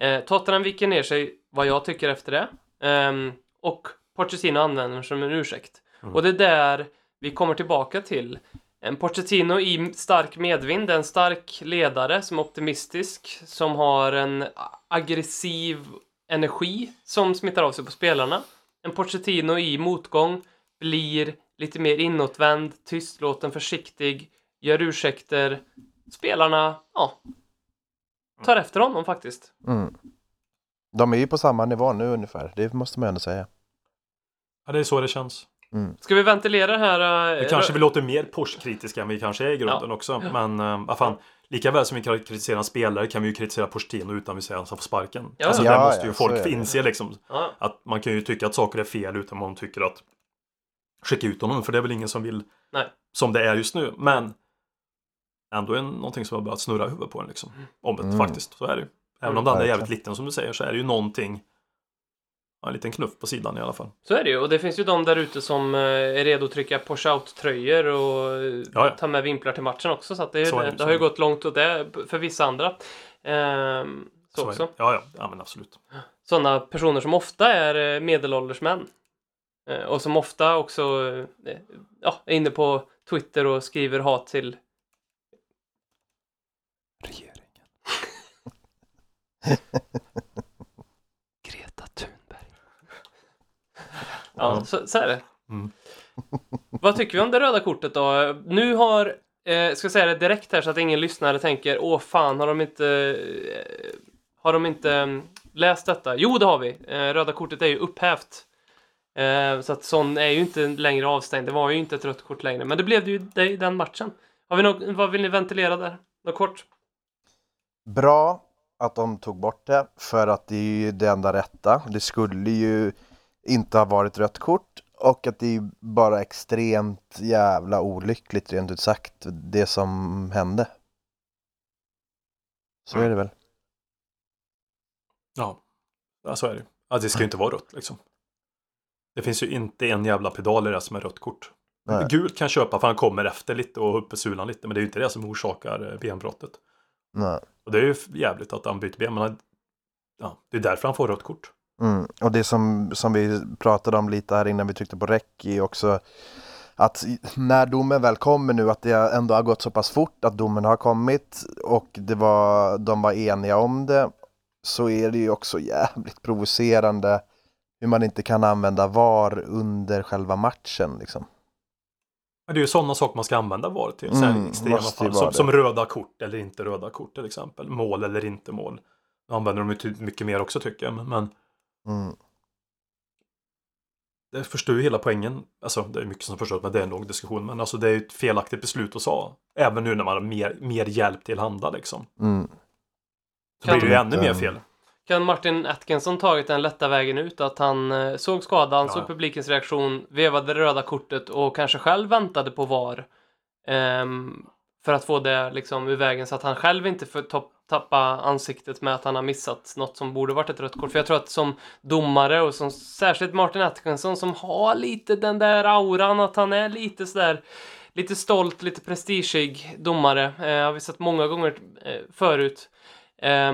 Eh, Tottenham viker ner sig, vad jag tycker efter det. Ehm, och Pochettino använder som en ursäkt. Mm. Och det är där vi kommer tillbaka till. En Pochettino i stark medvind, en stark ledare som är optimistisk, som har en aggressiv energi som smittar av sig på spelarna. En Pochettino i motgång blir lite mer inåtvänd, tystlåten, försiktig, gör ursäkter. Spelarna, ja, tar efter honom faktiskt. Mm. De är ju på samma nivå nu ungefär, det måste man ändå säga. Ja, det är så det känns. Ska vi ventilera det här? eh, Det kanske vi låter mer Porsche-kritiska än vi kanske är i grunden Ja. också. Men äh, vad fan. Lika väl som vi kan kritisera en spelare kan vi ju kritisera Pochettino utan vi säger att han får sparken. Ja. alltså Ja, det måste ju ja, folk inse liksom. Ja, Att man kan ju tycka att saker är fel utan man tycker att skicka ut honom. För det är väl ingen som vill Nej. som det är just nu. Men ändå är det någonting som har börjat snurra i huvudet på en liksom. Om det Mm. faktiskt. Så är det ju. Även om den är jävligt liten som du säger så är det ju någonting. Ja, En liten knuff på sidan i alla fall. så är det ju. Och det finns ju de där ute som eh, är redo att trycka Porsche Out-tröjor och eh, Ja, ja. ta med vimplar till matchen också. Så att det, är, Så är det, det, det har ju gått långt åt det för vissa andra. Ehm, så, Så också. Ja, ja, ja, men absolut. Sådana personer som ofta är eh, medelålders män. Och som ofta också ja, är inne på Twitter och skriver hat till Regeringen. Ja. så, så är det. Mm. Vad tycker vi om det röda kortet då? Nu har, eh, ska jag säga det direkt här så att ingen lyssnare tänker åh fan, har de inte, eh, har de inte mm, läst detta? Jo, det har vi. Eh, röda kortet är ju upphävt. Eh, så att sån är ju inte längre avstängd. Det var ju inte ett rött kort längre, men det blev det ju i den matchen. Har vi något, vad vill ni ventilera där? Något kort? Bra att de tog bort det, för att det är ju det enda rätta. Det skulle ju inte ha varit rött kort och att det är bara extremt jävla olyckligt rent ut sagt, det som hände. Så är det väl. Ja, ja så är det. Ja, det ska ju inte vara rött liksom. Det finns ju inte en jävla pedal i det som är rött kort. Nej. Gult kan köpa för han kommer efter lite och uppe sulan lite. Men det är ju inte det som orsakar eh, benbrottet. Nej. Och det är ju jävligt att han byter ben. Men han, ja, det är därför han får rött kort. Mm. Och det som, som vi pratade om lite här innan vi tryckte på räck är också att när domen väl kommer nu att det ändå har gått så pass fort att domen har kommit och det var, de var eniga om det så är det ju också jävligt provocerande hur man inte kan använda VAR under själva matchen liksom. Det är ju sådana saker man ska använda VAR till. Så Mm, extrema fall. Som, som röda kort eller inte röda kort till exempel. Mål eller inte mål. Nu använder de ju mycket mer också tycker jag. Men Mm. det förstör ju hela poängen. Alltså det är mycket som förstör men det är en lång diskussion. Men alltså det är ju ett felaktigt beslut att ta. Även nu när man har mer, mer hjälp till handa liksom. Mm. Så blir det ju Kan ännu inte- mer fel. Kan Martin Atkinson tagit den lätta vägen ut? Att han eh, såg skadan, Ja. såg publikens reaktion, vevade det röda kortet och kanske själv väntade på VAR. ehm, för att få det liksom ur vägen så att han själv inte får tappa ansiktet med att han har missat något som borde varit ett rött kort. För jag tror att som domare och som särskilt Martin Atkinson som har lite den där auran att han är lite sådär lite stolt, lite prestigig domare. Eh, har vi sett många gånger eh, förut. Eh,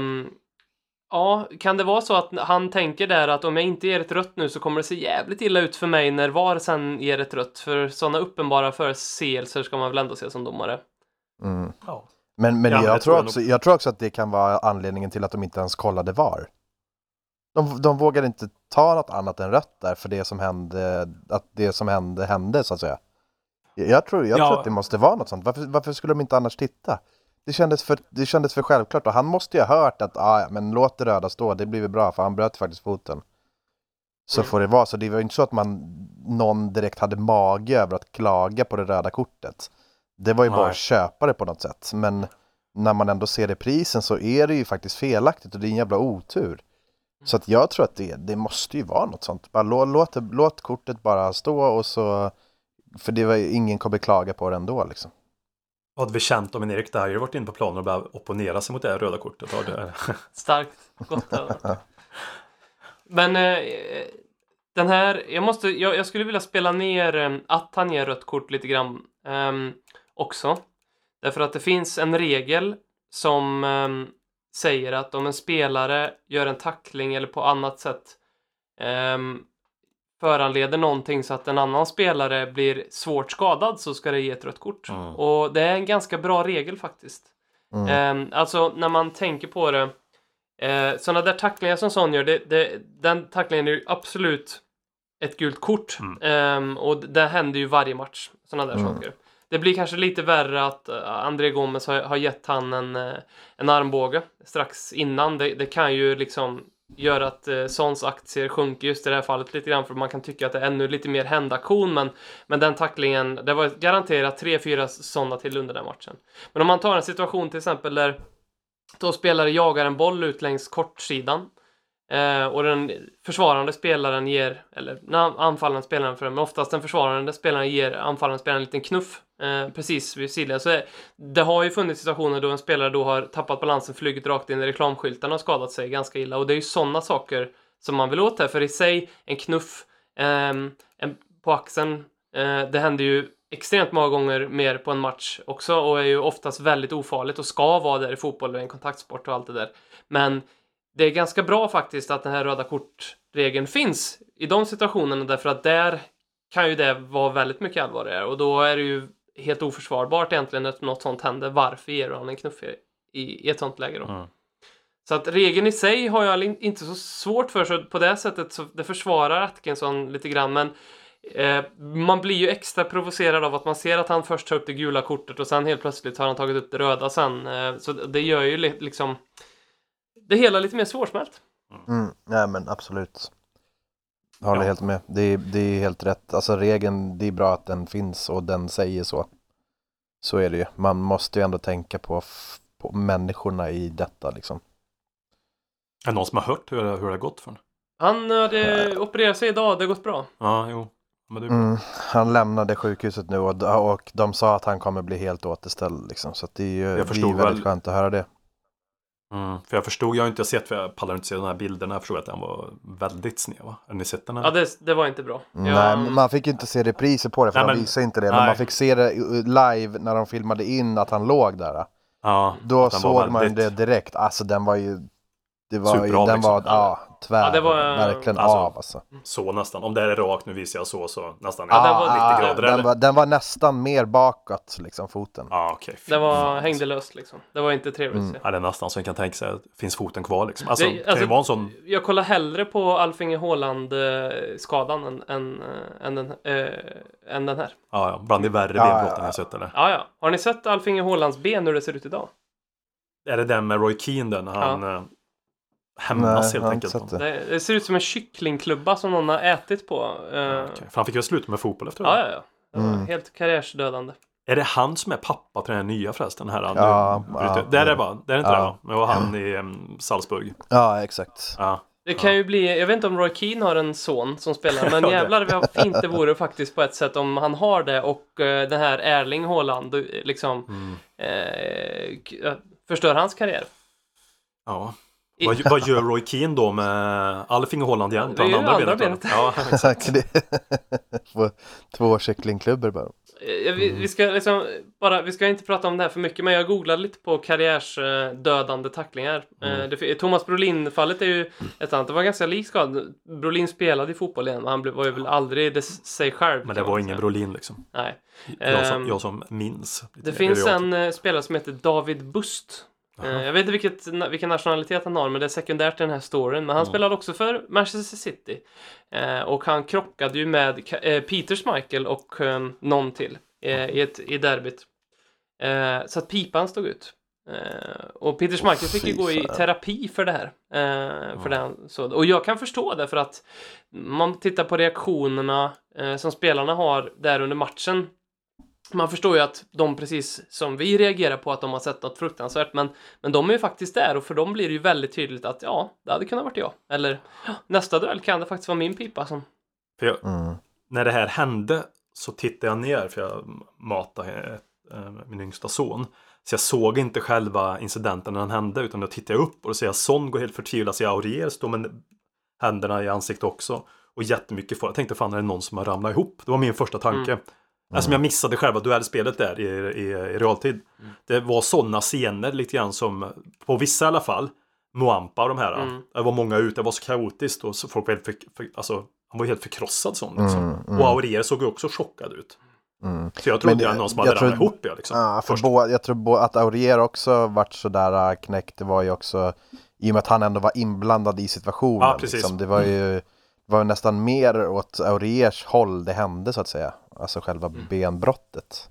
Ja, kan det vara så att han tänker där att om jag inte ger ett rött nu så kommer det se jävligt illa ut för mig när VAR sen ger ett rött? För sådana uppenbara förseelser ska man väl ändå se som domare? Mm. Ja. Men, men Ja, men jag, det tror jag också, jag tror också att det kan vara anledningen till att de inte ens kollade VAR. De, de vågar inte ta något annat än rött där för det som hände, att det som hände hände så att säga. Jag, jag, tror, jag Ja. tror att det måste vara något sånt. Varför, varför skulle de inte annars titta? Det kändes, för, det kändes för självklart och han måste ju ha hört att ah, men låt det röda stå, det blir väl bra för han bröt faktiskt foten. Så Mm. får det vara, så det var ju inte så att man, någon direkt hade mage över att klaga på det röda kortet. Det var ju bara Nej. att köpa det på något sätt. Men när man ändå ser reprisen så är det ju faktiskt felaktigt och det är en jävla otur. Så att jag tror att det, det måste ju vara något sånt. Bara låt, låt, det- låt kortet bara stå och så... För det var ju, ingen kommer klaga på det ändå liksom. Vad hade vi känt om en Erik Dyer varit inne på planen och börjat opponera sig mot det här röda kortet? Det, Starkt. Gott. Men eh, den här, jag måste, jag, jag skulle vilja spela ner eh, att han ger rött kort lite grann ehm, också. Därför att det finns en regel som ehm, säger att om en spelare gör en tackling eller på annat sätt ehm, föranleder någonting så att en annan spelare blir svårt skadad så ska det ge ett rött kort. Mm. Och det är en ganska bra regel faktiskt. Mm. Ehm, alltså när man tänker på det. Eh, sådana där tacklingar som sån gör, det, det, den tacklingen är ju absolut ett gult kort. Mm. Ehm, och det händer ju varje match. Sådana där Mm. saker. Det blir kanske lite värre att eh, André Gomes har, har gett han en, eh, en armbåge strax innan. Det, det kan ju liksom göra att eh, Sons aktier sjunker just i det här fallet lite grann för man kan tycka att det är ännu lite mer händaktion men, men den tacklingen, det var garanterat tre, fyra sådana till under den matchen. Men om man tar en situation till exempel där två spelare jagar en boll ut längs kortsidan eh, och den försvarande spelaren ger, eller anfallande spelaren för men oftast den försvarande spelaren ger anfallande spelaren en liten knuff eh, precis vid sidled. Så det, det har ju funnits situationer då en spelare då har tappat balansen, flugit rakt in i reklamskyltarna och skadat sig ganska illa och det är ju sådana saker som man vill åt här, för i sig en knuff eh, en, på axeln, eh, det händer ju extremt många gånger mer på en match också och är ju oftast väldigt ofarligt och ska vara där i fotboll och en kontaktsport och allt det där. Men det är ganska bra faktiskt att den här röda kortregeln finns i de situationerna därför att där kan ju det vara väldigt mycket allvarligare och då är det ju helt oförsvarbart egentligen att något sånt händer. Varför ger du han en knuff i, i, ett sånt läge då? Mm. Så att regeln i sig har jag in- inte så svårt för så på det sättet så det försvarar Atkinson lite grann men eh, man blir ju extra provocerad av att man ser att han först tar upp det gula kortet och sen helt plötsligt har han tagit upp det röda sen. Eh, så det gör ju li- liksom det hela lite mer svårsmält. Mm, nej men absolut. Jag håller Ja. helt med. Det är, det är helt rätt. Alltså regeln, det är bra att den finns och den säger så. Så är det ju. Man måste ju ändå tänka på, på människorna i detta liksom. är det någon som har hört hur, det- hur det har gått för honom? Han hade opererat sig idag, det har gått bra. Ja, jo. Mm, han lämnade sjukhuset nu och, och de sa att han kommer bli helt återställd liksom. Så att det är ju det är väldigt väl- skönt att höra det. Mm, för jag förstod, jag har inte sett, för jag pallar inte se de här bilderna. Jag förstod att den var väldigt sned va? Har ni sett den här? Ja, det, det var inte bra. Nej, Jag- men man fick ju inte se repriser på det för Nej, de men- visade inte det. Men nej. man fick se det live när de filmade in att han låg där. ja, Då såg man väldigt- det direkt. Alltså den var ju... Det var ju, Superbra, den liksom. var, ja, tvär, Ja, det var, verkligen alltså, av alltså. Så nästan. Om det är rakt, nu visar jag så, så nästan Ja, det ja, var- 90 ja, grader den, eller? var, den var nästan mer bakåt, liksom foten. Ja, okej. fy Det var, hängde löst liksom. Det var inte trevligt Mm. Ja, det är nästan så jag kan tänka sig att finns foten kvar liksom. Alltså, Det- det alltså- en sån... Jag kollar hellre på Alfinge Haaland-skadan än, än, äh, än, den, äh, än den här. Ja, ja, bland de värre Ja, benbrotten ja, jag sett eller? Ja, ja. Har ni sett Alfinge Haalands ben hur det ser ut idag? Är det den med Roy Keane den? Han eh, hämnas helt enkelt. det. Det, det ser ut som en kycklingklubba som någon har ätit på. Eh, Okej. För han fick väl sluta med fotboll efter det? Ja, ja, ja. Det var Mm. helt karriärsdödande. Är det han som är pappa till den här nya förresten? Här, han, Ja, ja, det är det va? Det är inte ja. det va? Det var han i um, Salzburg. Ja, exakt. Ja. Det kan ju bli, jag vet inte om Roy Keane har en son som spelar, men jävlar vad fint det vore faktiskt på ett sätt om han har det och eh, den här Erling Haaland eh, liksom Mm. eh, eh, förstör hans karriär. ja. Vad, vad gör Roy Keane då med Alfing Holland igen? Det är ju andra benet. Ja, Exakt. Två, två kycklingklubbor bara. Eh, Vi, vi ska liksom bara, vi ska inte prata om det här för mycket, men jag googlade lite på karriärsdödande tacklingar. Mm. Eh, Det, Thomas Brolin-fallet är ju ett annat, det var ganska likt skad. Brolin spelade i fotboll igen, men han blev- var ju väl aldrig det, sig själv. men det var ingen. Brolin liksom. Nej. Jag som, Ehm, jag som minns. Det finns en eh, spelare som heter David Bust. Eh, Jaha. jag vet inte vilket, vilken nationalitet han har, men det är sekundärt i den här storyn. Men han Mm. spelade också för Manchester City. Eh, och han krockade ju med eh, Peter Schmeichel och eh, någon till eh, i, ett, i derbyt. Eh, så att pipan stod ut. Eh, och Peter Schmeichel fick ju gå i terapi för det här. Eh, för det han, så, och jag kan förstå det för att man tittar på reaktionerna eh, som spelarna har där under matchen. Man förstår ju att de precis som vi reagerar på att de har sett något fruktansvärt men, men de är ju faktiskt där och för dem blir det ju väldigt tydligt att ja, det hade kunnat varit jag. Eller ja, nästa duell kan det faktiskt vara min pipa som... För jag, Mm. när det här hände så tittade jag ner för jag matade eh, min yngsta son. Så jag såg inte själva incidenten när den hände utan då tittade jag upp och då ser jag Son gå helt förtvivlad. Så jag Aurier står med händerna i ansiktet också. Och jättemycket för. Jag tänkte fan är det någon som har ramlat ihop? Det var min första tanke. Mm. Alltså jag missade själva duellspelet där i, i, i realtid. Det var sådana scener lite grann som, på vissa i alla fall, Moampa och de här. Mm. Det var många ute, det var så kaotiskt och så folk var helt för, för, alltså, han var helt förkrossad sån liksom. Mm, mm. Och Aurier såg också chockad ut. Mm. Så jag trodde Men det var jag- någon som jag hade tror- ramlat ihop ja, liksom. Ja, för bå, jag tror bå, att Aurier också vart sådär äh, knäckt, det var ju också i och med att han ändå var inblandad i situationen. Ja, precis. Liksom. Det var ju var ju nästan mer åt Auriers håll det hände så att säga. Alltså själva Mm. benbrottet.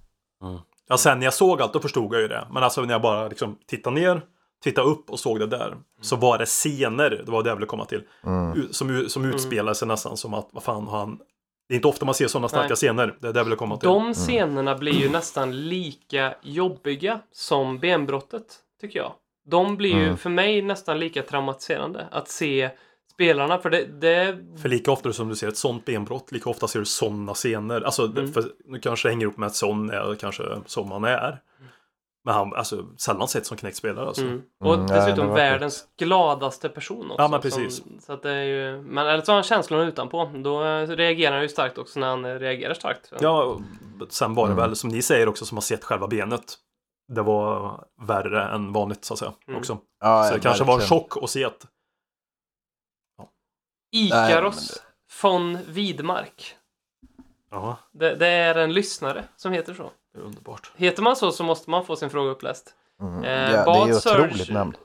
Ja, sen när jag såg allt då förstod jag ju det. Men alltså när jag bara liksom tittade ner, tittade upp och såg det där. Så var det scener, det var det jag ville komma till. Mm. Som, som utspelade sig nästan som att, vad fan har han... Det är inte ofta man ser sådana starka Nej. scener. Det är det jag ville komma till. De scenerna blir ju nästan lika jobbiga som benbrottet, tycker jag. De blir ju Mm. för mig nästan lika traumatiserande att se spelarna, för det, det För lika ofta som du ser ett sånt benbrott, lika ofta ser du sådana scener. Alltså, Mm. för, nu kanske det hänger ihop med att sån är kanske som man är. Men han, alltså sällan sett som knäckt spelare alltså. Mm. Och Mm, nej, dessutom det var världens gladaste person också. Ja, men precis. Som, så att det är ju, men eller så har han känslorna utanpå. Då eh, reagerar han ju starkt också när han eh, reagerar starkt. Ja, sen var det Mm. väl som ni säger också som har sett själva benet. Det var värre än vanligt så att säga Mm. också. Ja, Så det kanske var en chock att se att Ikaros von Widmark. ja, Det, det är en lyssnare som heter så. det är underbart. Heter man så så måste man få sin fråga uppläst. Mm. Eh, Ja, det är Serge- otroligt namn.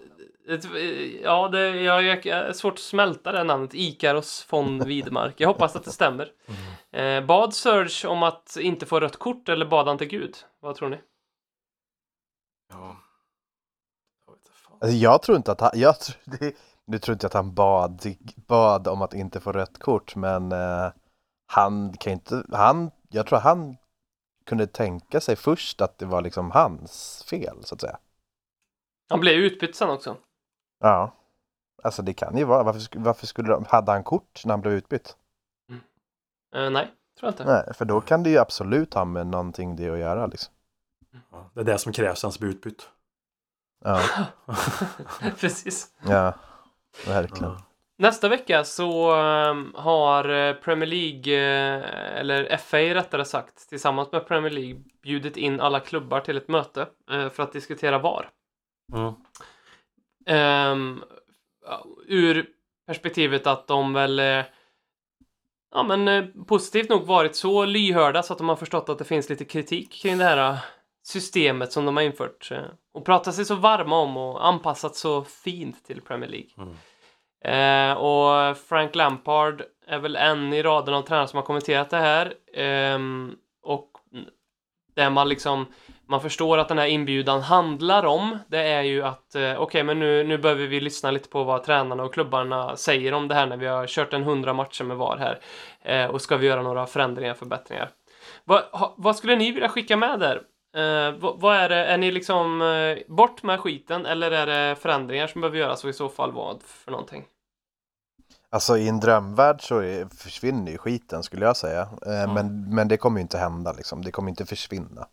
Ett, eh, ja, det jag, jag, jag är svårt att smälta det namnet. Ikaros von Widmark. Jag hoppas att det stämmer. Mm. Eh, bad Serge om att inte få rött kort eller bad han till Gud? Vad tror ni? Ja. Jag vet inte fan. Alltså, jag tror inte att han, jag tror, det, nu tror inte jag att han bad, bad om att inte få rött kort men eh, han kan inte, han, jag tror han kunde tänka sig först att det var liksom hans fel så att säga. Han blev utbytt sen också. Ja. Alltså det kan ju vara, varför, varför skulle de, hade han kort när han blev utbytt? Eh, nej, tror jag inte. Nej, för då kan det ju absolut ha med någonting det att göra liksom. Ja, det är det som krävs sen som blir utbytt. Ja, Precis. ja verkligen. Nästa vecka så ehm, har eh, Premier League, eh, eller FA rättare sagt, tillsammans med Premier League bjudit in alla klubbar till ett möte eh, för att diskutera VAR. Mm. Ja, ur perspektivet att de väl ja, men, positivt nog varit så lyhörda så att de har förstått att det finns lite kritik kring det här systemet som de har infört eh, och pratat sig så varma om och anpassat så fint till Premier League. Mm. Eh, och Frank Lampard är väl en i raden av tränare som har kommenterat det här. Ehm, och det man liksom man förstår att den här inbjudan handlar om, det är ju att eh, okej, men nu, nu behöver vi lyssna lite på vad tränarna och klubbarna säger om det här när vi har kört en hundra matcher med VAR här. Eh, och ska vi göra några förändringar, förbättringar. Vad, ha, vad skulle ni vilja skicka med där? Eh, vad, är det, är ni liksom eh, bort med skiten eller är det förändringar som behöver göras och i så fall vad för någonting? Alltså i en drömvärld så är, försvinner ju skiten skulle jag säga. Eh, men, men det kommer ju inte hända liksom. Det kommer inte försvinna.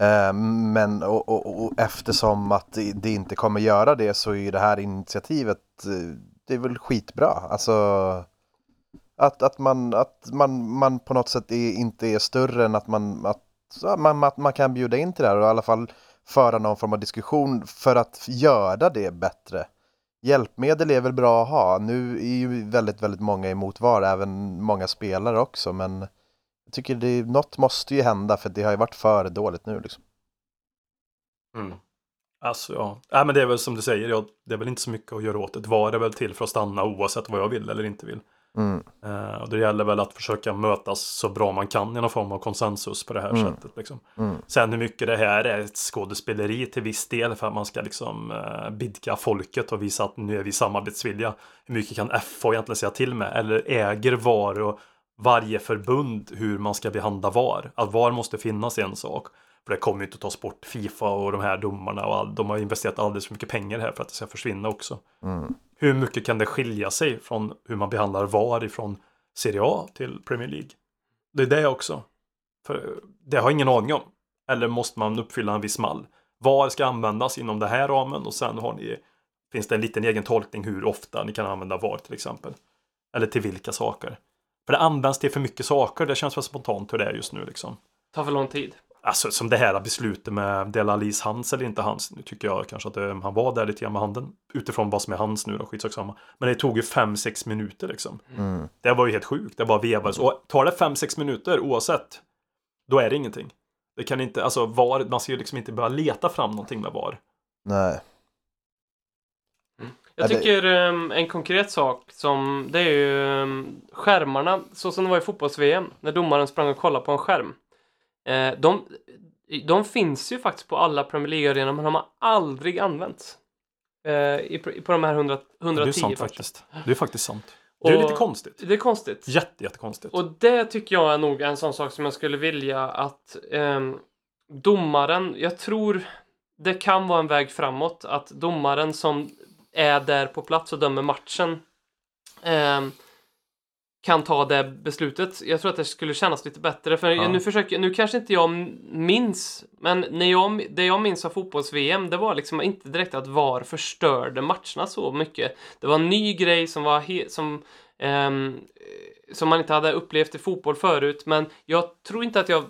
Eh, men och, och, och eftersom att det, det inte kommer göra det så är ju det här initiativet eh, det är väl skitbra. Alltså att, att, man, att man, man på något sätt är, inte är större än att man, att, så man, att man kan bjuda in till det här och i alla fall föra någon form av diskussion för att göra det bättre. Hjälpmedel är väl bra att ha. Nu är ju väldigt, väldigt många emot VAR, även många spelare också, men jag tycker det, något måste ju hända för det har ju varit för dåligt nu liksom. Mm. Alltså ja, äh, men det är väl som du säger, ja, det är väl inte så mycket att göra åt det. VAR är väl till för att stanna oavsett vad jag vill eller inte vill. Mm. Eh, och det gäller väl att försöka mötas så bra man kan i någon form av konsensus på det här Mm. sättet. Liksom. Mm. Sen hur mycket det här är ett skådespeleri till viss del för att man ska liksom eh, bidka folket och visa att nu är vi samarbetsvilliga. Hur mycket kan FA egentligen säga till med? Eller äger VAR och varje förbund hur man ska behandla VAR? Att VAR måste finnas är en sak. För det kommer ju inte att tas bort Fifa och de här domarna och all, de har investerat alldeles för mycket pengar här för att det ska försvinna också. Mm. Hur mycket kan det skilja sig från hur man behandlar VAR ifrån Serie A till Premier League? Det är det också. För det har jag ingen aning om. Eller måste man uppfylla en viss mall? VAR ska användas inom den här ramen och sen har ni, finns det en liten egen tolkning hur ofta ni kan använda VAR till exempel. Eller till vilka saker. För det används till för mycket saker. Det känns väl spontant hur det är just nu liksom. Tar för lång tid. Alltså som det här beslutet med Delalis hands eller inte hans. Nu tycker jag kanske att det, han var där lite grann med handen. Utifrån vad som är hans nu då, skitsak samma. Men det tog ju 5-6 minuter liksom. Mm. Det var ju helt sjukt. Det bara vevades. Och tar det 5-6 minuter oavsett. Då är det ingenting. Det kan inte, alltså VAR, man ska ju liksom inte börja leta fram någonting med VAR. Nej. Jag Ja, det- tycker ehm, en konkret sak som det är ju ehm, skärmarna så som det var i fotbolls-VM när domaren sprang och kollade på en skärm. Eh, de, de finns ju faktiskt på alla Premier League-arenor men de har aldrig använts. Eh, i, på de här 100, Det är 110 sant faktiskt. Det är faktiskt sant. Det är lite konstigt. Det är konstigt. Jätte, jättekonstigt. Och det tycker jag är nog en sån sak som jag skulle vilja att ehm, domaren, jag tror det kan vara en väg framåt att domaren som är där på plats och dömer matchen ehm, kan ta det beslutet. Jag tror att det skulle kännas lite bättre. För Ja. nu försöker, nu kanske inte jag minns, men när jag, det jag minns av fotbolls-VM, det var liksom inte direkt att VAR förstörde matcherna så mycket. Det var en ny grej som var he, som, ehm, som man inte hade upplevt i fotboll förut, men jag tror inte att jag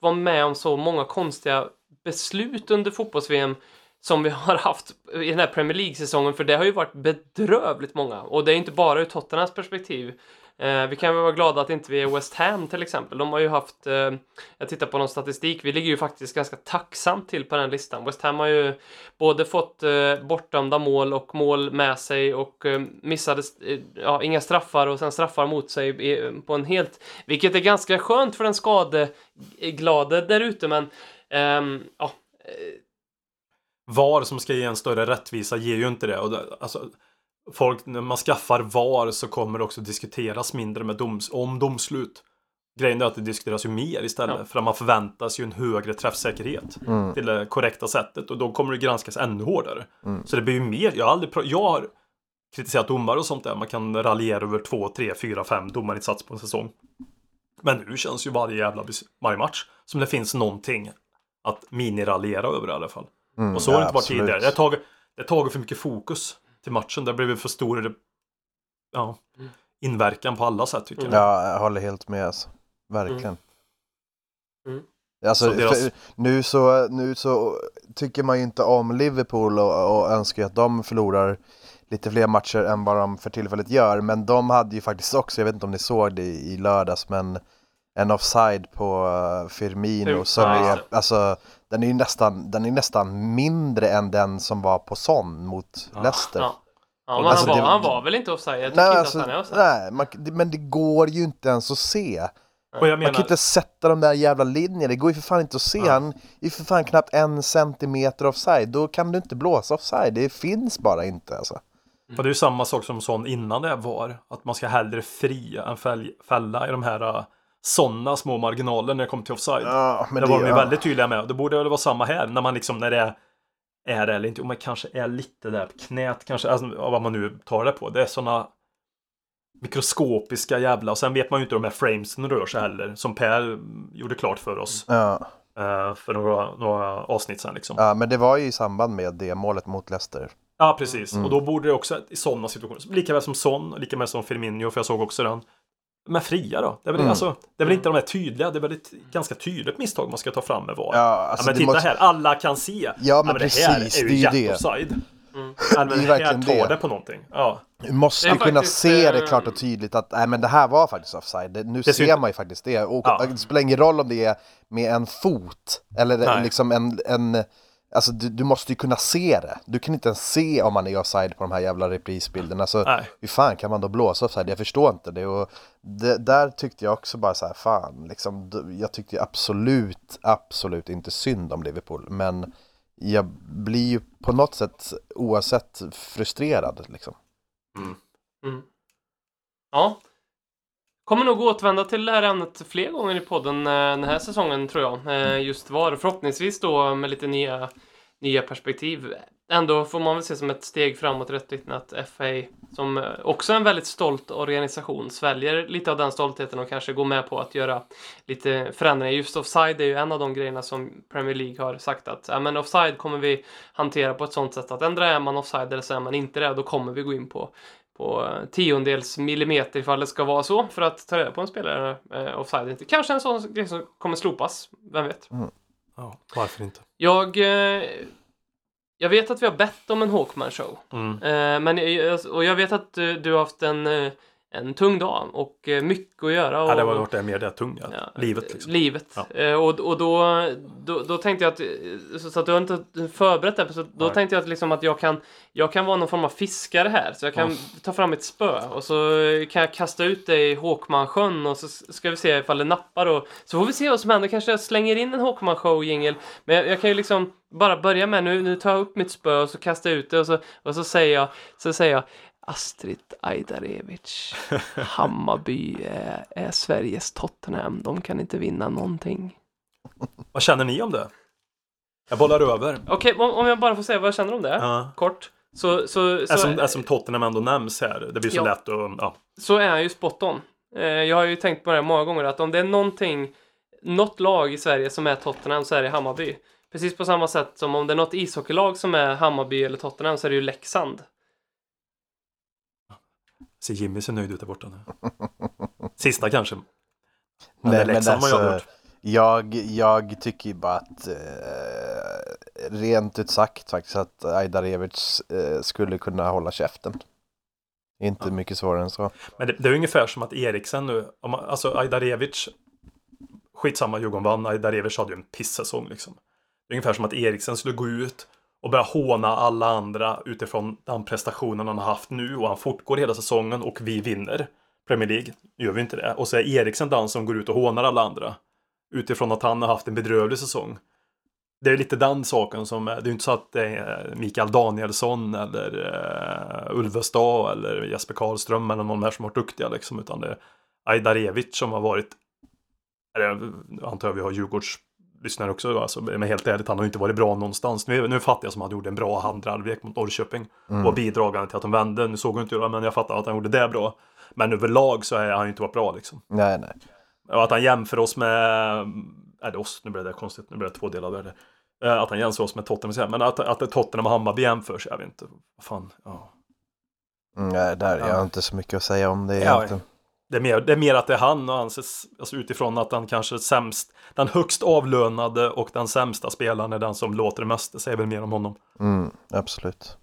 var med om så många konstiga beslut under fotbolls-VM som vi har haft i den här Premier League-säsongen, för det har ju varit bedrövligt många. Och det är inte bara ur Tottenhams perspektiv. Eh, vi kan väl vara glada att inte vi är West Ham till exempel. De har ju haft, eh, jag tittar på någon statistik, vi ligger ju faktiskt ganska tacksamt till på den listan. West Ham har ju både fått eh, bortdömda mål och mål med sig och eh, missade, eh, ja, inga straffar och sen straffar mot sig i, på en helt, vilket är ganska skönt för den skadeglade där ute, men ehm, ja, VAR som ska ge en större rättvisa ger ju inte det. Och det alltså, folk, när man skaffar VAR så kommer det också diskuteras mindre med doms, om domslut. Grejen är att det diskuteras ju mer istället. Ja. För att man förväntas ju en högre träffsäkerhet Mm. till det korrekta sättet. Och då kommer det granskas ännu hårdare. Mm. Så det blir ju mer. Jag har aldrig jag har kritiserat domare och sånt där. Man kan raljera över två, tre, fyra, fem domarinsats på en säsong. Men nu känns ju varje jävla varje match som det finns någonting att miniraljera över i alla fall. Mm, Och så har det inte varit absolut. tidigare. Det har tagit, det har tagit för mycket fokus till matchen. Det har blivit för stor ja, inverkan på alla sätt tycker jag. Ja, jag håller helt med alltså. Verkligen. Mm. Alltså, Så deras- nu, så, nu så tycker man ju inte om Liverpool och, och önskar ju att de förlorar lite fler matcher än vad de för tillfället gör. Men de hade ju faktiskt också, jag vet inte om ni såg det i, i lördags, men en offside på uh, Firmino som ja, är, alltså den är ju nästan, den är nästan mindre än den som var på Son mot Ja. Leicester. Ja. Ja, men alltså, han, var, det- han var väl inte offside? Jag tycker Nej, inte alltså, att han är offside. nej man, det- men det går ju inte ens att se. Och jag Man menar, kan inte sätta de där jävla linjerna, det går ju för fan inte att se. Ja. Han är för fan knappt en centimeter offside, då kan du inte blåsa offside. Det finns bara inte alltså. och det är ju samma sak som sån innan det var. Att man ska hellre fria än fäll, fälla i de här uh, sådana små marginaler när det kommer till offside. Ja, men det var de ja. väldigt tydliga med. Det borde väl vara samma här när man liksom när det är är det eller inte, om man kanske är lite där på knät kanske, alltså, vad man nu tar det på. Det är sådana mikroskopiska jävla, och sen vet man ju inte hur de här framesen rör sig heller, som Per gjorde klart för oss Ja, eh, för några, några avsnitt sen liksom. ja, men det var ju i samband med det målet mot Leicester. Ja, precis. Mm. Och då borde det också i sådana situationer, lika väl som Son, lika väl som Firmino, för jag såg också den. Men fria då? Det är väl, Mm. alltså, det är väl inte de här tydliga, det är väl ett ganska tydligt misstag man ska ta fram med VAR. Ja, Ja, alltså men det titta måste- här, alla kan se. Ja, men det precis, här är det ju är ju det. jätteoffside. Mm. Ja, Det är men verkligen här tar det. det på någonting. Ja. Du måste Det ju kunna faktiskt, se det eh, klart och tydligt att nej, men det här var faktiskt offside. Det, nu Det ser man ju faktiskt det. Och Ja. Det spelar ingen roll om det är med en fot eller Nej. liksom en, en Alltså du, du måste ju kunna se det. Du kan inte ens se om man är offside på de här jävla reprisbilderna. Så Nej. hur fan kan man då blåsa offside? Jag förstår inte det. Och det, där tyckte jag också bara så här, fan, liksom, jag tyckte absolut, absolut inte synd om Liverpool. Men jag blir ju på något sätt oavsett frustrerad liksom. Mm. Ja. Kommer nog återvända till det här ämnet fler gånger i podden eh, den här säsongen tror jag. Eh, just var förhoppningsvis då med lite nya, nya perspektiv. Ändå får man väl se som ett steg framåt i rätt riktning att FA, som eh, också är en väldigt stolt organisation, sväljer lite av den stoltheten och kanske går med på att göra lite förändringar. Just offside är ju en av de grejerna som Premier League har sagt att ja, men offside kommer vi hantera på ett sånt sätt att ändra är man offside eller så är man inte det, då kommer vi gå in på på eh, tiondels millimeter ifall det ska vara så för att ta reda på en spelare eh, offside inte. Kanske en sån grej som kommer slopas, vem vet? ja, varför inte? Jag, eh, jag vet att vi har bett om en Hawkman show. Mm. Eh, men, och jag vet att eh, du har haft en, eh, en tung dag och eh, mycket att göra. Och, Ja, det var varit det mer det tunga. Ja, Livet liksom. Livet. Ja. Eh, och och då, då, då tänkte jag att, eh, så, så att du har inte förberett det, så då Nej. tänkte jag att, liksom att jag, kan, jag kan vara någon form av fiskare här. Så jag kan Ja. ta fram ett spö och så kan jag kasta ut det i Håkmansjön och så ska vi se ifall det nappar. Och, så får vi se vad som händer. Kanske jag slänger in en Håkman show jingel Men jag, jag kan ju liksom bara börja med, nu, nu tar jag upp mitt spö och så kastar jag ut det och så, och så säger jag, så säger jag Astrid Ajdarevic, Hammarby är, är Sveriges Tottenham. De kan inte vinna någonting. Vad känner ni om det? Jag bollar över. Okej, om, om jag bara får säga vad jag känner om det, Ja. kort. Så, så, så, Eftersom, eftersom Tottenham ändå nämns här. Det blir så Ja. lätt att... Ja. så är han ju spot on. Eh, jag har ju tänkt på det här många gånger att om det är någonting, något lag i Sverige som är Tottenham så är det Hammarby. Precis på samma sätt som om det är något ishockeylag som är Hammarby eller Tottenham så är det ju Leksand. Ser Jimmy så nöjd ut där borta nu. Sista kanske. Men det Nej, är men Leksand alltså, hört. jag, jag tycker bara att eh, rent ut sagt faktiskt att Ajdarevic eh, skulle kunna hålla käften. Inte Ja. mycket svårare än så. Men det, det är ungefär som att Eriksen nu, om alltså Ajdarevic, skitsamma Djurgården vann, Ajdarevic hade ju en pissäsong liksom. Det är ungefär som att Eriksen skulle gå ut och börjar håna alla andra utifrån den prestationen han har haft nu och han fortgår hela säsongen och vi vinner Premier League. Nu gör vi inte det. Och så är Eriksen den som går ut och hånar alla andra utifrån att han har haft en bedrövlig säsong. Det är lite den saken som, det är ju inte så att det är Mikael Danielsson eller eh, uh, Ulvestad eller Jesper Karlström eller någon mer som har varit duktiga liksom, utan det är Ajdarevic som har varit, eller antar jag vi har Djurgårds Djurgårdslyssnare också, alltså, men helt ärligt, han har ju inte varit bra någonstans. Nu, nu fattar jag som att han gjorde en bra andra halvlek mot Norrköping och var bidragande till att de vände. Nu såg jag inte det, men jag fattar att han gjorde det bra. Men överlag så har han ju inte varit bra liksom. Nej, nej. Och att han jämför oss med, är det oss? Nu blev det konstigt, nu blev det två delar där. Eh, Att han jämförs med Tottenham, men att, att Tottenham och Hammarby jämförs, jag vet inte. Vad fan, ja. Mm, Nej, där, jag Ja. har inte så mycket att säga om det Ja, egentligen. Det är, mer, det är mer att det är han och anses, alltså utifrån att han kanske är sämst, den högst avlönade och den sämsta spelaren är den som låter det mest. Det säger väl mer om honom. Mm, absolut.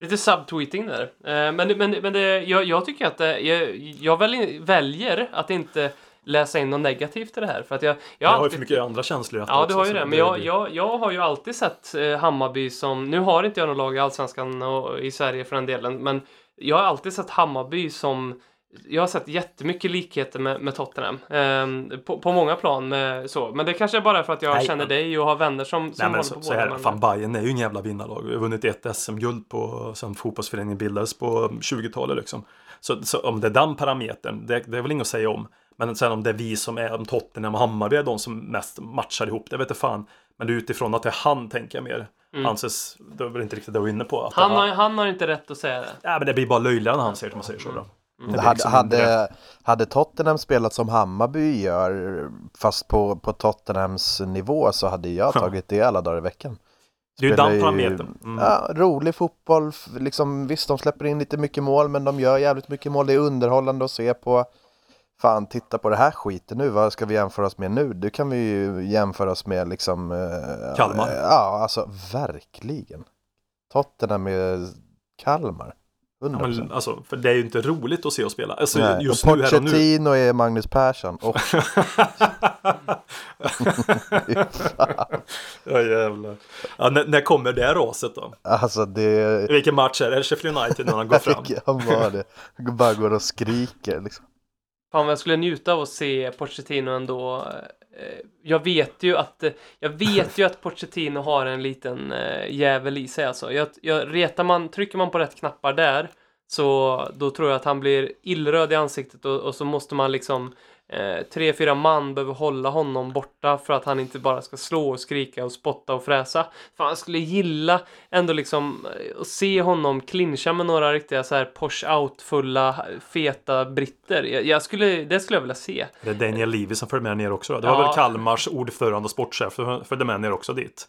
Lite subtweeting där. Eh, Men, men, men det, jag, jag tycker att det, jag, jag väl, väljer att inte läsa in något negativt i det här. För att jag, jag, Jag har ju för mycket andra känslor Ja, också, du har ju det. Men jag, jag, jag har ju alltid sett eh, Hammarby som... Nu har inte jag något lag i Allsvenskan och i Sverige för den delen, men jag har alltid sett Hammarby som... Jag har sett jättemycket likheter med, med Tottenham. ehm, på, på många plan. Med, så. Men det kanske är bara för att jag Nej, känner men- dig och har vänner som, som Nej håller men på så, så båda. här, fan Bayern är ju ingen jävla vinnarlag. Vi har vunnit ett SM-guld på, sen fotbollsföreningen bildades på 20-talet liksom. Så, så om det är den parametern, det, det är väl inget att säga om. Men sen om det är vi som är, om Tottenham och Hammarby är de som mest matchar ihop, det vet jag fan. Men det är utifrån att det är han, tänker jag mer. Anses, det var väl inte riktigt det jag var inne på. Att han, har, han har inte rätt att säga det. Ja, men det blir bara löjligare när han säger det, om man säger så då. Det blir Hade, liksom hade, hade Tottenham spelat som Hammarby gör, fast på, på Tottenhams nivå så hade jag tagit det alla dagar i veckan. Det är ju Spelar den parametern. Mm. Ja, rolig fotboll, liksom, visst de släpper in lite mycket mål men de gör jävligt mycket mål, det är underhållande att se på. Fan, titta på det här skiten nu, vad ska vi jämföra oss med nu? Du kan vi ju jämföra oss med liksom... eh, Kalmar. Ja, alltså verkligen. Tottenham med Kalmar. 100%. Ja, men, alltså, för det är ju inte roligt att se oss spela. Alltså, Nej, just och nu, här och nu. Pochettino är Magnus Persson. Och, Ja jävlar. Ja, när, när kommer det raset då? alltså det... Vilken match är det? Är det Sheffield United när han går fram? Han det. Bara går och skriker liksom. Fan vad jag skulle njuta av att se Pochettino ändå. Eh, jag vet ju att, eh, jag vet ju att Pochettino har en liten eh, jävel i sig alltså. Jag, jag, retar man, trycker man på rätt knappar där så då tror jag att han blir illröd i ansiktet och, och så måste man liksom eh, tre, fyra man behöver hålla honom borta för att han inte bara ska slå och skrika och spotta och fräsa. Fan, jag skulle gilla ändå liksom eh, att se honom clincha med några riktiga så här Porsche out-fulla feta britter. Jag, jag skulle, det skulle jag vilja se. Det är Daniel Levy som följer med ner också. då. Det var Ja. väl Kalmars ordförande och sportchef som följde med ner också dit.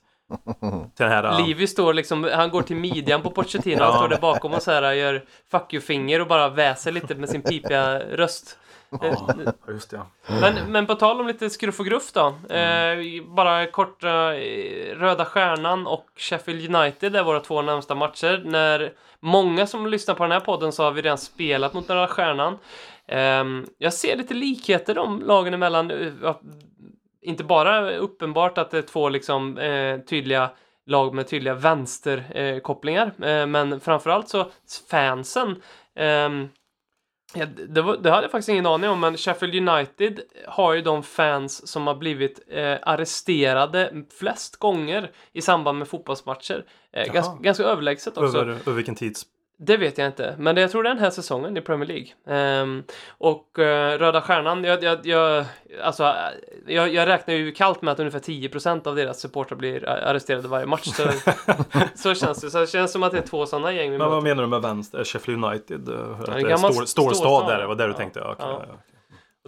Här... Livy står liksom, han går till midjan på Pochettino, han står där bakom och så här gör fuck you-finger och bara väser lite med sin pipiga röst. Ja, just det. Men, men på tal om lite skruff och gruff då. Eh, bara kort, eh, Röda Stjärnan och Sheffield United är våra två närmsta matcher. När många som lyssnar på den här podden så har vi redan spelat mot Röda Stjärnan. Ehm, jag ser lite likheter de lagen emellan. Eh, Inte bara uppenbart att det är två liksom eh, tydliga lag med tydliga vänsterkopplingar, eh, kopplingar. eh, men framförallt så fansen ehm, Ja, det, var, det hade jag faktiskt ingen aning om, men Sheffield United har ju de fans som har blivit eh, arresterade flest gånger i samband med fotbollsmatcher. Eh, ganska, ganska överlägset också. Över, över vilken tids... Det vet jag inte, men jag tror det är den här säsongen i Premier League. Ehm, och eh, Röda Stjärnan, jag, jag, jag, alltså, eh, jag, jag räknar ju kallt med att ungefär 10% av deras supportrar blir a- arresterade varje match. Så, så känns det. Så det känns som att det är två sådana gäng Men vad menar du med vänster? Sheffield United? eh, Att det är stor, storstad där, det var där du Ja. tänkte? Okej, Ja. ja, ja.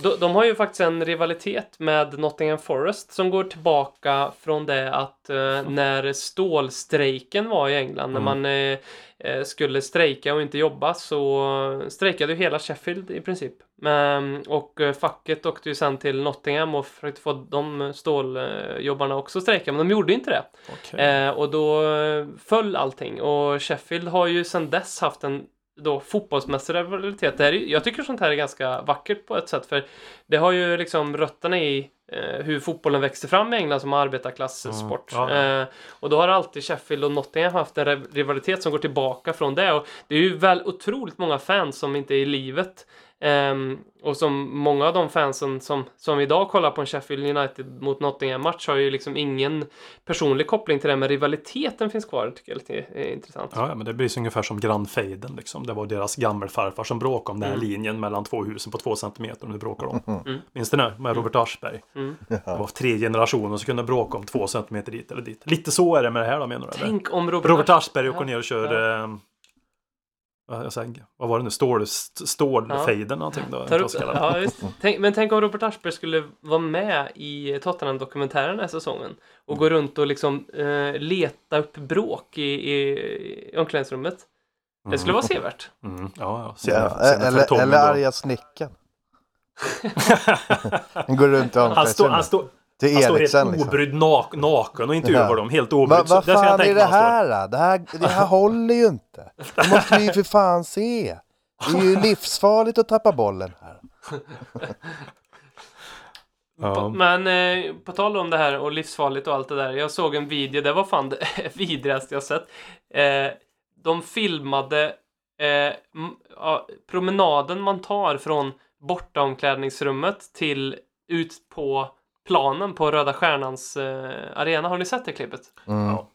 De, de har ju faktiskt en rivalitet med Nottingham Forest som går tillbaka från det att eh, när stålstrejken var i England, när man eh, eh, skulle strejka och inte jobba så strejkade ju hela Sheffield i princip. Men, och eh, facket åkte ju sen till Nottingham och försökte få de ståljobbarna också strejka, men de gjorde inte det. Okej. Eh, och då eh, föll allting och Sheffield har ju sedan dess haft en då fotbollsmässig rivalitet. Det här är, jag tycker sånt här är ganska vackert på ett sätt för det har ju liksom rötterna i eh, hur fotbollen växte fram i England som arbetarklasssport. Mm, ja. Eh, och då har alltid Sheffield och Nottingham haft en riv- rivalitet som går tillbaka från det och det är ju väl otroligt många fans som inte är i livet Ehm, och som många av de fansen som, som idag kollar på en Sheffield United mot Nottingham-match har ju liksom ingen personlig koppling till det, men rivaliteten finns kvar, tycker jag är lite eh, intressant. Ja, ja, men det blir så ungefär som Grand Fejden liksom. Det var deras gammelfarfar som bråkade om den här Mm. linjen mellan två husen på två centimeter. Och nu bråkar de. Minns du det? Med Robert Aschberg. Mm. Det var tre generationer som kunde bråka om två centimeter dit eller dit. Lite så är det med det här då menar du? Tänk om Robert, Robert Aschberg åker Ja, ner och kör... Eh, jag säger, vad var det nu, stål, st- stålfejden någonting då? Tar upp, ja. Tänk, men tänk om Robert Aschberg skulle vara med i Tottenham-dokumentären den här säsongen och gå runt och liksom eh, leta upp bråk i, i, i omklädningsrummet. Det skulle vara sevärt. Mm, ja, ja. Ja, eller, eller arga snickaren. Han går runt i Han står, han omklädningsrummet. står, Till han står Eriksen helt liksom. obrydd nak, naken och intervjuar Ja. dem. Helt Va, obrydd. Så vad jag fan är det står. här då? Det här, det här håller ju inte. Det måste vi ju för fan se. Det är ju livsfarligt att tappa bollen här. Ja. Men eh, på tal om det här och livsfarligt och allt det där. Jag såg en video, det var fan det vidrigaste jag sett. Eh, de filmade eh, promenaden man tar från bortaomklädningsrummet till ut på planen på Röda Stjärnans eh, arena. Har ni sett det klippet? Mm. Ja.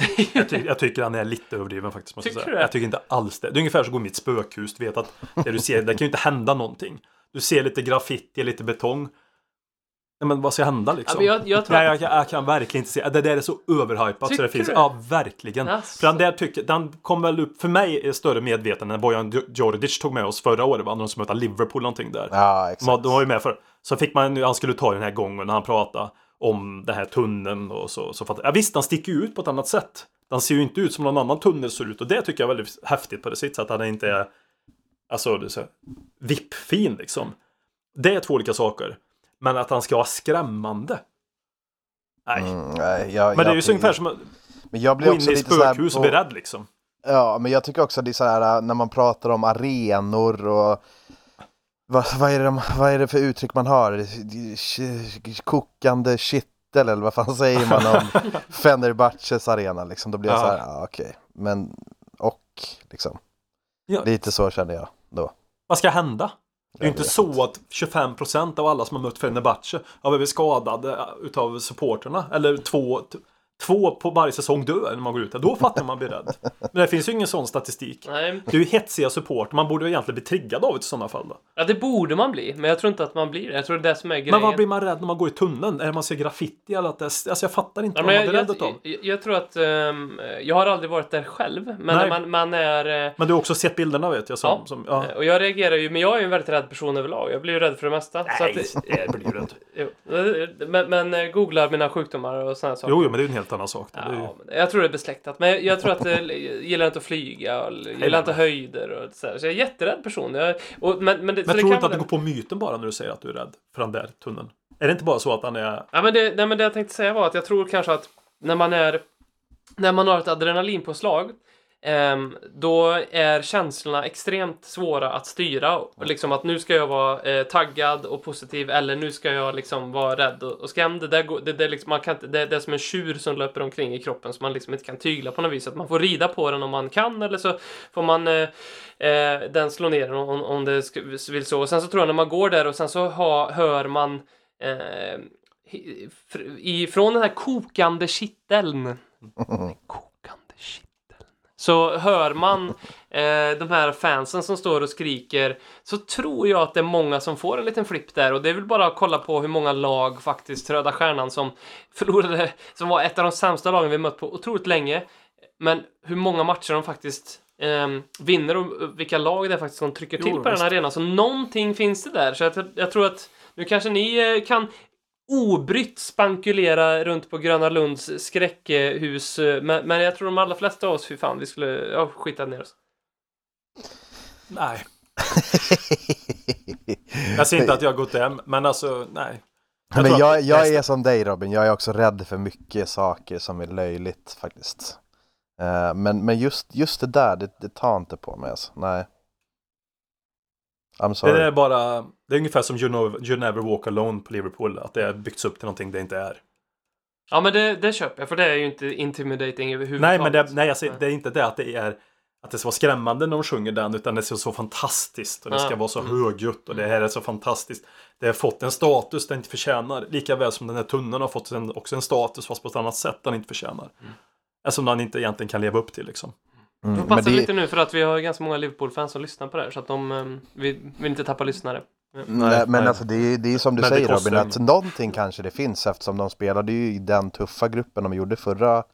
Jag, ty jag tycker han är lite överdriven faktiskt. Måste jag, Tycker säga. du det? jag tycker inte alls det. Det är ungefär som att gå i ett spökhus. Du vet att det du ser, det kan ju inte hända någonting. Du ser lite graffiti, lite betong. Nej, men vad ska hända Ja, liksom? men jag, jag tror Nej, att, jag, jag kan verkligen inte se. Det där är så överhypat så Tycker det finns. du? Ja, verkligen. Jaså. För den där tycker, den kom väl upp, för mig är större medvetande när Bojan Djordjic tog med oss förra året. Va? När de skulle möta Liverpool någonting där. Ja, exakt. de var ju med för. Så fick man, han skulle ta den här gången när han pratade om den här tunneln och så. så fatt, ja, visst, den sticker ut på ett annat sätt. Den ser ju inte ut som någon annan tunnel ser ut och det tycker jag är väldigt häftigt på det sitt sätt. Att den inte är alltså det är så, vippfin liksom. Det är två olika saker. Men att han ska vara skrämmande. Nej. Mm, nej, jag, Men det är jag ju så ungefär som att Men jag gå blir in också i spökhus och bli rädd liksom. Ja, men jag tycker också det är så här äh, när man pratar om arenor och vad, vad, är det, de- vad är det för uttryck man har? Kokande kittel eller vad fan säger man om Fenerbahces arena liksom? Då blir jag Ja. så här, ja okej, men och liksom. Ja. Lite så känner jag då. Vad ska hända? Det är ju inte så att 25% av alla som har mött Fenerbahce har blivit skadade äh, utav supporterna. Eller två, två på varje säsong dör när man går ut där. Då fattar man blir rädd. Men det finns ju ingen sån statistik. nej, Det är ju hetsiga supporter. Man borde ju egentligen bli triggad av det i sådana fall. Då. ja, det borde man bli, men jag tror inte att man blir det. Jag tror det är det som är grejen. Men vad blir man rädd när man går i tunneln? Är det man ser graffiti eller att det är... Alltså jag fattar inte Ja, vad man blir rädd utav. jag, jag tror att ehm, jag har aldrig varit där själv, men Nej. man, man är eh, Men du har också sett bilderna vet jag. Som, Ja. som, ja. och jag reagerar ju, men jag är ju en väldigt rädd person överlag. Jag blir ju rädd för det mesta. Så Nej, att, jag blir ju rädd. men, men eh, googlar mina sjukdomar och sådana saker. Jo, jo, men det är ju en helt annan sak. Ju... Ja, men jag tror det är besläktat. Men jag, tror att jag gillar inte att flyga och gillar inte höjder och så, här. så jag är en jätterädd person. Jag, och, men, men det, Men tror du kan inte att du går på myten bara när du säger att du är rädd för den där tunneln? Är det inte bara så att han är... Ja, men det, nej, men det jag tänkte säga var att jag tror kanske att när man är när man har ett adrenalinpåslag då är känslorna extremt svåra att styra. Liksom att nu ska jag vara eh, taggad och positiv eller nu ska jag liksom vara rädd och, skrämd. Det, där, går- det, det, är liksom, man kan det, det är som en tjur som löper omkring i kroppen som man liksom inte kan tygla på något vis. Att man får rida på den om man kan eller så får man eh, eh, den slå ner om, om det vill så. Och sen så tror jag när man går där och sen så ha, hör man eh, ifrån den här kokande kitteln. Så hör man eh, de här fansen som står och skriker så tror jag att det är många som får en liten flipp där och det är väl bara att kolla på hur många lag faktiskt Röda Stjärnan som förlorade, som var ett av de sämsta lagen vi mött på otroligt länge. Men hur många matcher de faktiskt ehm, vinner och vilka lag det är faktiskt som trycker till Jo, på den här arenan. Så någonting finns det där. Så jag, jag tror att nu kanske ni eh, kan obrytt spankulera runt på Gröna Lunds skräckhus. eh, Men, men jag tror de allra flesta av oss, fy fan, vi skulle ja, skita ner oss. Nej. Jag säger inte att jag har gått hem, men alltså nej. Men jag, att jag nästa- är som dig Robin, jag är också rädd för mycket saker som är löjligt faktiskt. Eh, men, men just, just det där, det, det tar inte på mig alltså. Nej. I'm sorry. Det är bara, det är ungefär som you, know, you Never Walk Alone på Liverpool. Att det har byggts upp till någonting det inte är. Ja, men det, det köper jag, för det är ju inte intimidating överhuvudtaget. Nej, men det, nej, jag säger, det är inte det att det är att det ska vara skrämmande när de sjunger den, utan det vara så fantastiskt och det ska vara så högljutt och det här är så fantastiskt. Det har fått en status den inte förtjänar, lika väl som den här tunneln har fått en, också en status fast på ett annat sätt den inte förtjänar. Mm. Som den inte egentligen kan leva upp till liksom. Mm, men passar det- lite nu för att vi har ganska många Liverpool-fans som lyssnar på det här, så att de um, vi vill inte tappa lyssnare. Nej, Nej, men nej. alltså det är, det är som du Men säger Robin, att någonting kanske det finns eftersom de spelade ju i den tuffa gruppen de gjorde förra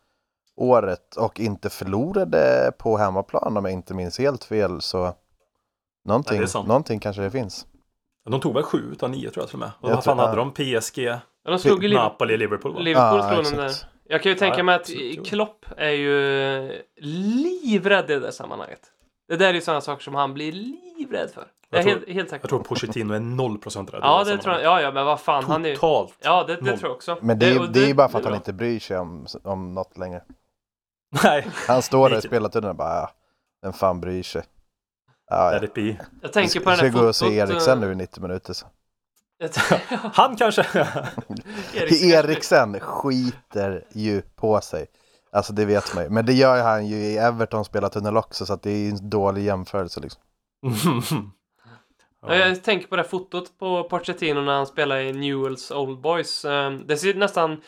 året och inte förlorade på hemmaplan om jag inte minns helt fel så någonting, Nej, någonting kanske det finns. De tog väl sju utan nio tror jag till och med. Och vad fan hade de? PSG, Ja, de slog. Napoli, Liverpool va? Liverpool Ja, slog de där. Jag kan ju tänka Ja, mig att. Klopp är ju livrädd i det där sammanhanget. Det där är ju sådana saker som han blir livrädd för. Jag är Jag helt, helt säker Jag tror. Pochettino är 0% rädd. Ja, det tror jag. Ja, ja, men vad fan. Han är ju... Totalt. Ja, det, det tror jag också. Men det, är- det är ju bara för att han inte bryr sig om, om något längre. Nej, Han står där i spelartunneln och bara, "Ah, vem fan bryr sig? Ja, let ja. it be. Jag tänker på Jag den ska här gå och se fotot, Eriksen eh, nu i 90 minuter. Så. Han kanske... Eriksen. Eriksen skiter ju på sig. Alltså det vet man ju. Men det gör ju han ju i Everton spelartunnel också så att det är ju en dålig jämförelse liksom. Ja, Jag tänker på det här fotot på Pochettino när han spelar i Newells Old Boys. Eh, Det ser nästan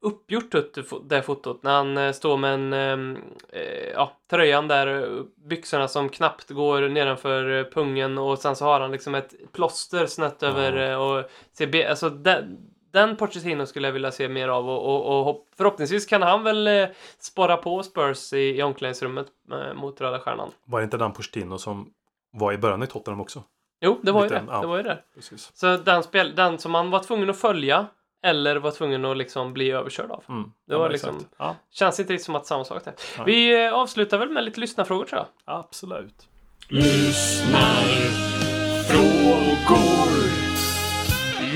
uppgjort ut det fo- det fotot när han eh, står med en eh, eh, ja, tröjan där, byxorna som knappt går nedanför eh, pungen och sen så har han liksom ett plåster snett över eh, och ser alltså den, den Pochettino skulle jag vilja se mer av och, och, och hopp- förhoppningsvis kan han väl eh, spara på Spurs i, i omklädningsrummet eh, mot Röda Stjärnan. Var det inte den Pochettino som var i början i Tottenham också? Jo, det var ju Lite, det. ja. Det var ju det. Precis. Så den, spel, den som man var tvungen att följa eller var tvungen att liksom bli överkörd av. Mm. Det Ja, var liksom-. Ja, Känns inte riktigt som att samma sak där. Vi eh, avslutar väl med lite lyssnarfrågor tror jag. absolut. Lyssnarfrågor.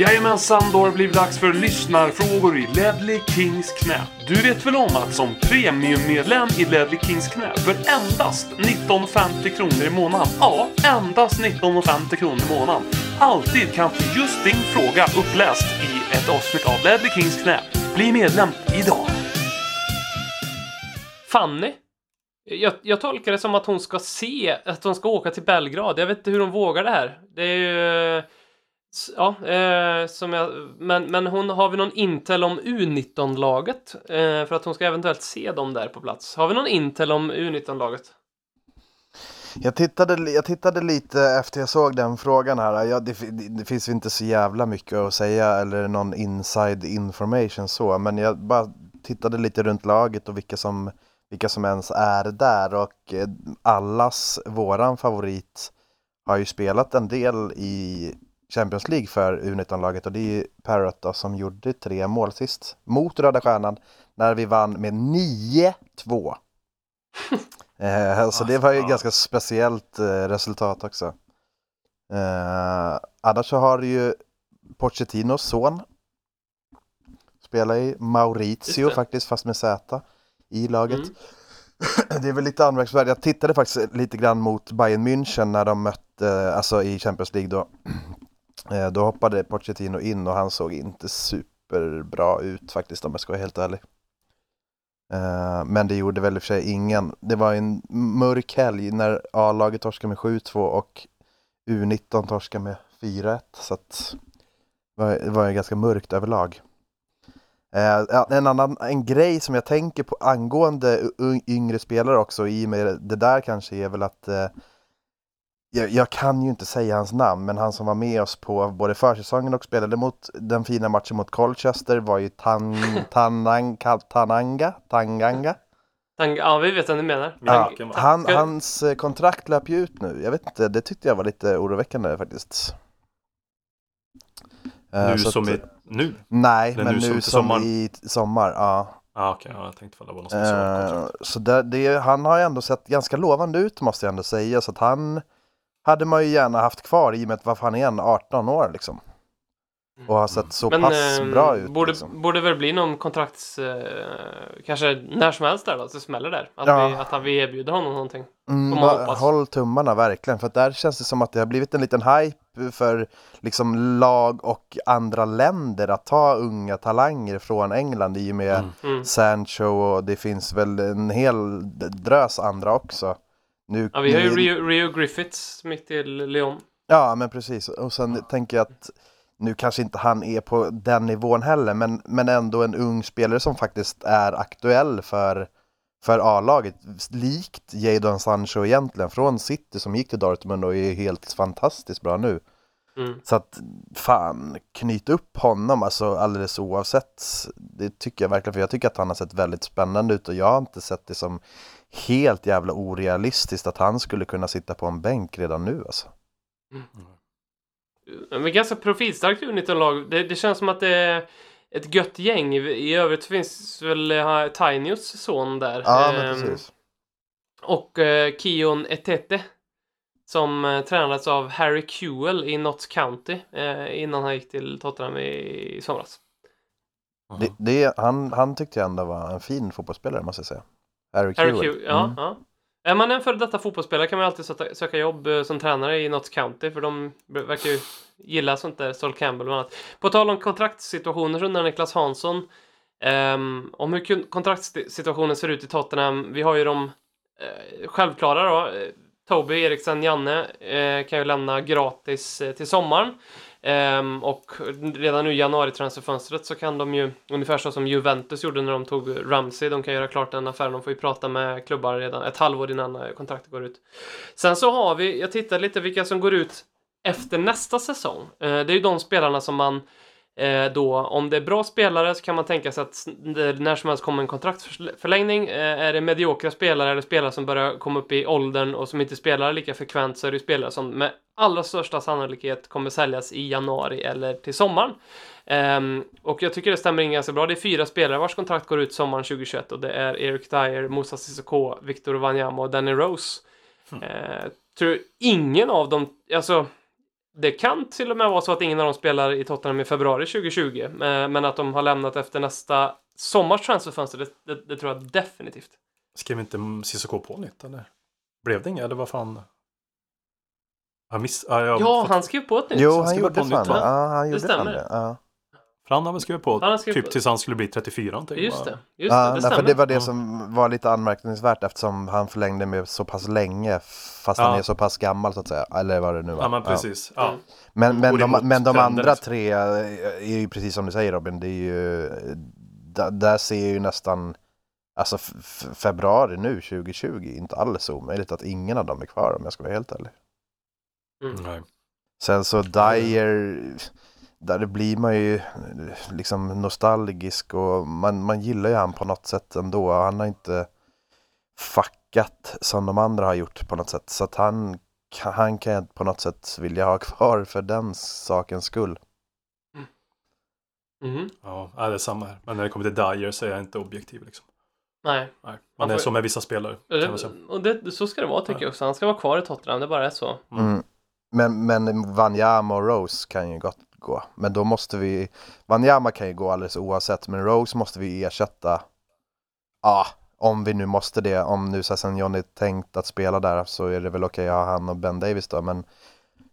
Jajamensan, då har det blivit dags för lyssnarfrågor i Ledley Kings knä. Du vet väl om att som premiummedlem i Ledley Kings knä för endast 19,50 kronor i månaden, ja, endast 19,50 kronor i månaden, alltid kan få just din fråga uppläst i ett avsnitt av Ledley Kings knä. Bli medlem idag! Fanny. Jag, jag tolkar det som att hon ska se, att hon ska åka till Belgrad. Jag vet inte hur hon vågar det här. Det är ju... Ja, eh, som jag, men, men hon har vi någon intel om U19-laget? Eh, för att hon ska eventuellt se dem där på plats. Har vi någon intel om U19-laget? Jag tittade, jag tittade lite efter jag såg den frågan här. Jag, det, det finns ju inte så jävla mycket att säga eller någon inside information så. Men jag bara tittade lite runt laget och vilka som, vilka som ens är där. Och eh, allas våran favorit har ju spelat en del i Champions League för U19-laget. Och det är ju Parrot som gjorde tre mål sist mot Röda Stjärnan. När vi vann med 9-2. Eh, så det var ju ganska speciellt eh, resultat också. Eh, annars så har du ju Pochettinos son. Spelar i Maurizio faktiskt, fast med Z i laget. Mm. Det är väl lite anmärkningsvärt. Jag tittade faktiskt lite grann mot Bayern München när de mötte, alltså i Champions League då. Eh, då hoppade Pochettino in och han såg inte superbra ut faktiskt om jag ska vara helt ärlig. Eh, men det gjorde väl i och för sig ingen. Det var en mörk helg när A-laget torskade med 7-2 och U19 torskade med 4-1. Så att det var, ju ganska mörkt överlag. Eh, en annan en grej som jag tänker på angående yngre spelare också i och med det där kanske är väl att eh, jag, jag kan ju inte säga hans namn, men han som var med oss på både försäsongen och spelade mot den fina matchen mot Colchester var ju Tan, Tanang, Tananga, Tanganga. Ja, vi vet vad ni menar. Ja, han, hans eh, kontrakt löper ju ut nu. Jag vet inte, det tyckte jag var lite oroväckande faktiskt. Eh, Nu så som att- i... Nu? Nej, Eller men nu nu som som, sommaren? i sommar, ja. Ah, Okej, ja, jag tänkte ifall det var något Eh, speciellt. så där, det, han har ju ändå sett ganska lovande ut måste jag ändå säga. Så att han hade man ju gärna haft kvar i och med att vad fan är han, 18 år liksom. Och har sett så Men pass eh, bra ut. borde, liksom. borde väl bli någon kontrakts... Eh, kanske när som helst där då, att det smäller där. Att, Ja. vi, att han, vi erbjuder honom någonting. Mm, håll tummarna verkligen, för där känns det som att det har blivit en liten hype för liksom lag och andra länder att ta unga talanger från England i och med Mm. Mm. Sancho och det finns väl en hel drös andra också. Nu, Ja, vi har ju Rio, Rio Griffiths mitt i Lyon. Ja, men precis. Och sen tänker jag att nu kanske inte han är på den nivån heller, men, men ändå en ung spelare som faktiskt är aktuell för, för A-laget. Likt Jadon Sancho egentligen, från City som gick till Dortmund och är helt fantastiskt bra nu. Mm. Så att fan, knyt upp honom alltså alldeles oavsett. Det tycker jag verkligen, för jag tycker att han har sett väldigt spännande ut och jag har inte sett det som helt jävla orealistiskt att han skulle kunna sitta på en bänk redan nu alltså. Men ganska profilstarkt U19-lag. Det, det känns som att det är ett gött gäng. I, övrigt finns väl uh, Tainius son där. Ja, men Ehm, precis. Och uh, Kion Etete. Som uh, tränades av Harry Kewell i Notts County. eh, innan han gick till Tottenham i, i somras. Det, det, han, han tyckte jag ändå var en fin fotbollsspelare måste jag säga. Harry. Kewell, ja. Mm. ja. Är man en före detta fotbollsspelare kan man alltid söka, söka jobb eh, som tränare i Notts County för de verkar ju gilla sånt där, Sol Campbell bland annat. På tal om kontraktssituationer så undrar Niklas Hansson ehm, om hur kontraktssituationen ser ut i Tottenham. Vi har ju de eh, självklara då. Eh, Toby, Eriksen, Janne eh, kan ju lämna gratis eh, till sommaren. Ehm, och redan nu i januari transferfönstret så kan de ju, ungefär så som Juventus gjorde när de tog Ramsey, de kan göra klart den affären. De får ju prata med klubbar redan ett halvår innan eh, kontraktet går ut. Sen så har vi, jag tittade lite vilka som går ut efter nästa säsong. Eh, det är ju de spelarna som man eh, då, om det är bra spelare så kan man tänka sig att när som helst kommer en kontraktförlängning. Eh, är det mediokra spelare eller spelare som börjar komma upp i åldern och som inte spelar lika frekvent så är det spelare som med allra största sannolikhet kommer säljas i januari eller till sommaren. Ehm, och jag tycker det stämmer in ganska bra. Det är fyra spelare vars kontrakt går ut sommaren 2021 och det är Eric Dyer, Moussa Sissoko, Victor Wanyama och Danny Rose. Eh, tror ingen av dem, alltså det kan till och med vara så att ingen av dem spelar i Tottenham i februari 2020, eh, men att de har lämnat efter nästa sommars transferfönster, det, det, det tror jag definitivt. Skrev inte Cissoko på nytt eller? Blev det inget eller vad fan? Jag miss... Ja, jag Ja, fått... han skrev på ett nytt. Jo, han han gjorde på nytt, fan det. va? Ja, han Det gjorde fan stämmer. det. Ja. För han har väl skrivit på Han skrivit typ på- tills han skulle bli 34 någonting. Just det, just det, det stämmer. för det var det som var lite anmärkningsvärt eftersom han förlängde med så pass länge fast han är så pass gammal så att säga. Eller vad det nu var. Ja men precis. Ja. Mm. Men, men, de, men de andra liksom. tre är ju precis som du säger Robin, det är ju, där, ser jag ju nästan, alltså februari nu 2020, inte alls omöjligt att ingen av dem är kvar om jag ska vara helt ärlig. Mm. Nej. Sen så Dyer, där blir man ju liksom nostalgisk och man, man gillar ju han på något sätt ändå. Han har inte fuckat som de andra har gjort på något sätt. Så att han, han kan jag på något sätt vilja ha kvar för den sakens skull. Mhm. Ja, ja, det är samma här. Men när det kommer till Dyer så är jag inte objektiv liksom. Nej, Nej. Man Man är får- som med vissa spelare. Kan man säga. och det, så ska det vara tycker jag också. Han ska vara kvar i Tottenham, det bara är så. Mm. Men, men Wanyama och Rose kan ju gott gå. Men då måste vi, Wanyama kan ju gå alldeles oavsett, men Rose måste vi ersätta. Ja, om vi nu måste det. Om nu sen Johnny är tänkt att spela där så är det väl okej att ha han och Ben Davis då. Men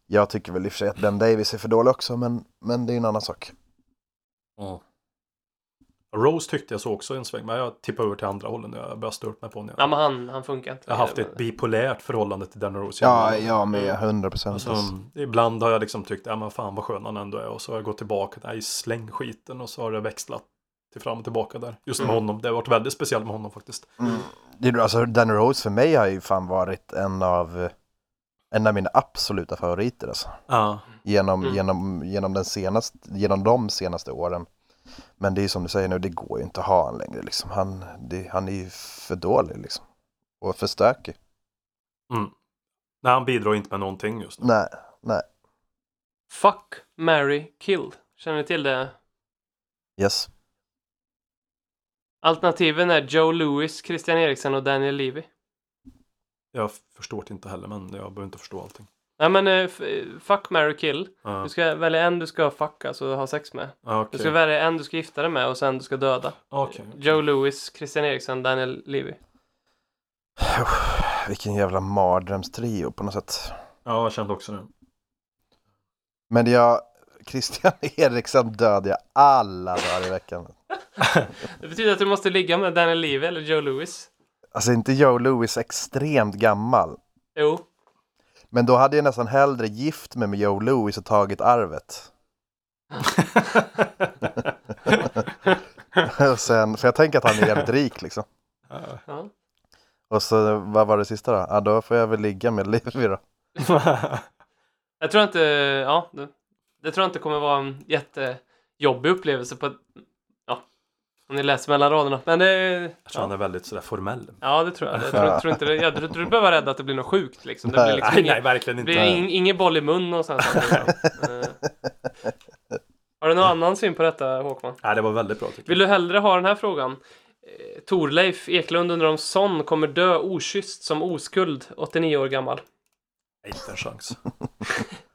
jag tycker väl i och för sig att Ben Davis är för dålig också, men, men det är en annan sak. Mm. Rose tyckte jag så också en sväng, men jag tippade över till andra hållet nu. Jag började stört mig på honom. Ja, men han, han funkar inte. Jag har haft ett bipolärt förhållande till Danny Rose. Ja, jag med, 100 procent. Alltså, ibland har jag liksom tyckt, ja men fan vad skön han ändå är. Och så har jag gått tillbaka, nej släng skiten. Och så har det växlat till fram och tillbaka där. Just med Mm. honom. Det har varit väldigt speciellt med honom faktiskt. Mm. Det, är- alltså, Danny Rose för mig har ju fan varit en av, en av mina absoluta favoriter alltså. Ja. genom, Mm. genom, genom, den senaste, genom de senaste åren. Men det är som du säger nu, det går ju inte att ha han längre. Liksom. Han, det, han är ju för dålig liksom. Och för stökig. Mm. Nej, han bidrar inte med någonting just nu. Nej, nej. Fuck, marry, kill. Känner ni till det? Yes. Alternativen är Joe Lewis, Christian Eriksen och Daniel Levy. Jag förstår det inte heller, men jag behöver inte förstå allting. Nej men eh, fuck, marry, kill. Ja, Du ska välja en du ska fucka, alltså ha sex med. ja, Du ska välja en du ska gifta dig med och sen du ska döda. Okej. Joe Lewis, Christian Eriksen, Daniel Levy. Vilken jävla mardrömstrio på något sätt. Ja, jag kände också det. Men jag, Christian Eriksson dödade jag alla dagar i veckan. Det betyder att du måste ligga med Daniel Levy eller Joe Lewis. Alltså inte Joe Louis extremt gammal. Jo. Men då hade jag nästan hellre gift mig med Joe Louis och tagit arvet. och sen, för jag tänker att han är jävligt rik liksom. Ja. Och så vad var det sista då? Ja då får jag väl ligga med Levi då. Jag tror inte, ja, det, det tror jag inte kommer vara en jättejobbig upplevelse på om ni läser mellan raderna. Men det, Jag tror han ja, är väldigt sådär formell. ja, det tror jag. Jag tror, tror inte det, jag tror inte du behöver vara rädd att det blir något sjukt liksom. Det blir liksom Nej, ingen, nej, verkligen det inte. blir ing, ingen boll i mun och sånt. Eh. Har du någon annan syn på detta Håkman? Nej, det var väldigt bra tycker Vill jag. du hellre ha den här frågan? Eh, Torleif Eklund undrar om Son kommer dö okysst som oskuld, 89 år gammal. Nej, Inte en chans.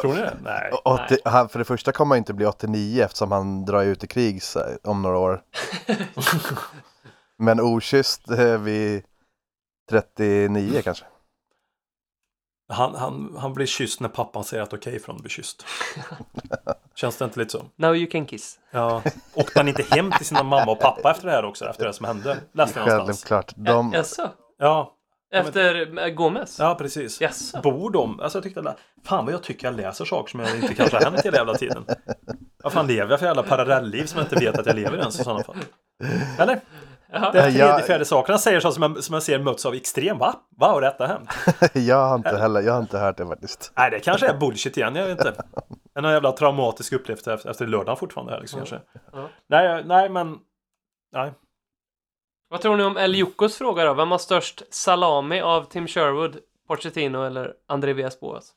Tror ni det? Nej. 80, han, för det första kommer han inte bli 89 eftersom han drar ut i krig om några år. Men okysst eh, vid 39 kanske. Han, han, han blir kysst när pappan säger att okej för honom att bli kysst. Känns det inte lite så? Now you can kiss. Ja. Åkte han inte hem till sina mamma och pappa efter det här också? Efter det som hände? Läste jag någonstans. Självklart. De, Jaså? Ja, Efter eh, Gomez? ja precis. Jaså? Bor de? Alltså jag tyckte alla, fan vad jag tycker jag läser saker som jag inte kanske har hänt hela jävla tiden. Vad fan lever jag för jävla parallellliv som jag inte vet att jag lever ens i sådana fall? Eller? Jaha. Det är Ja, tredje, fjärde sakerna säger så som jag, som jag ser möts av extrem. Va? Va? Har detta hänt? jag har inte heller, jag har inte hört det faktiskt. Nej, det kanske är bullshit igen. Jag vet inte. En jävla traumatisk upplevelse efter, efter lördagen fortfarande här liksom kanske. Ja. Nej, nej men. Nej. Vad tror ni om El Jocos fråga då? Vem har störst salami av Tim Sherwood, Pochettino eller André Villas-Boas?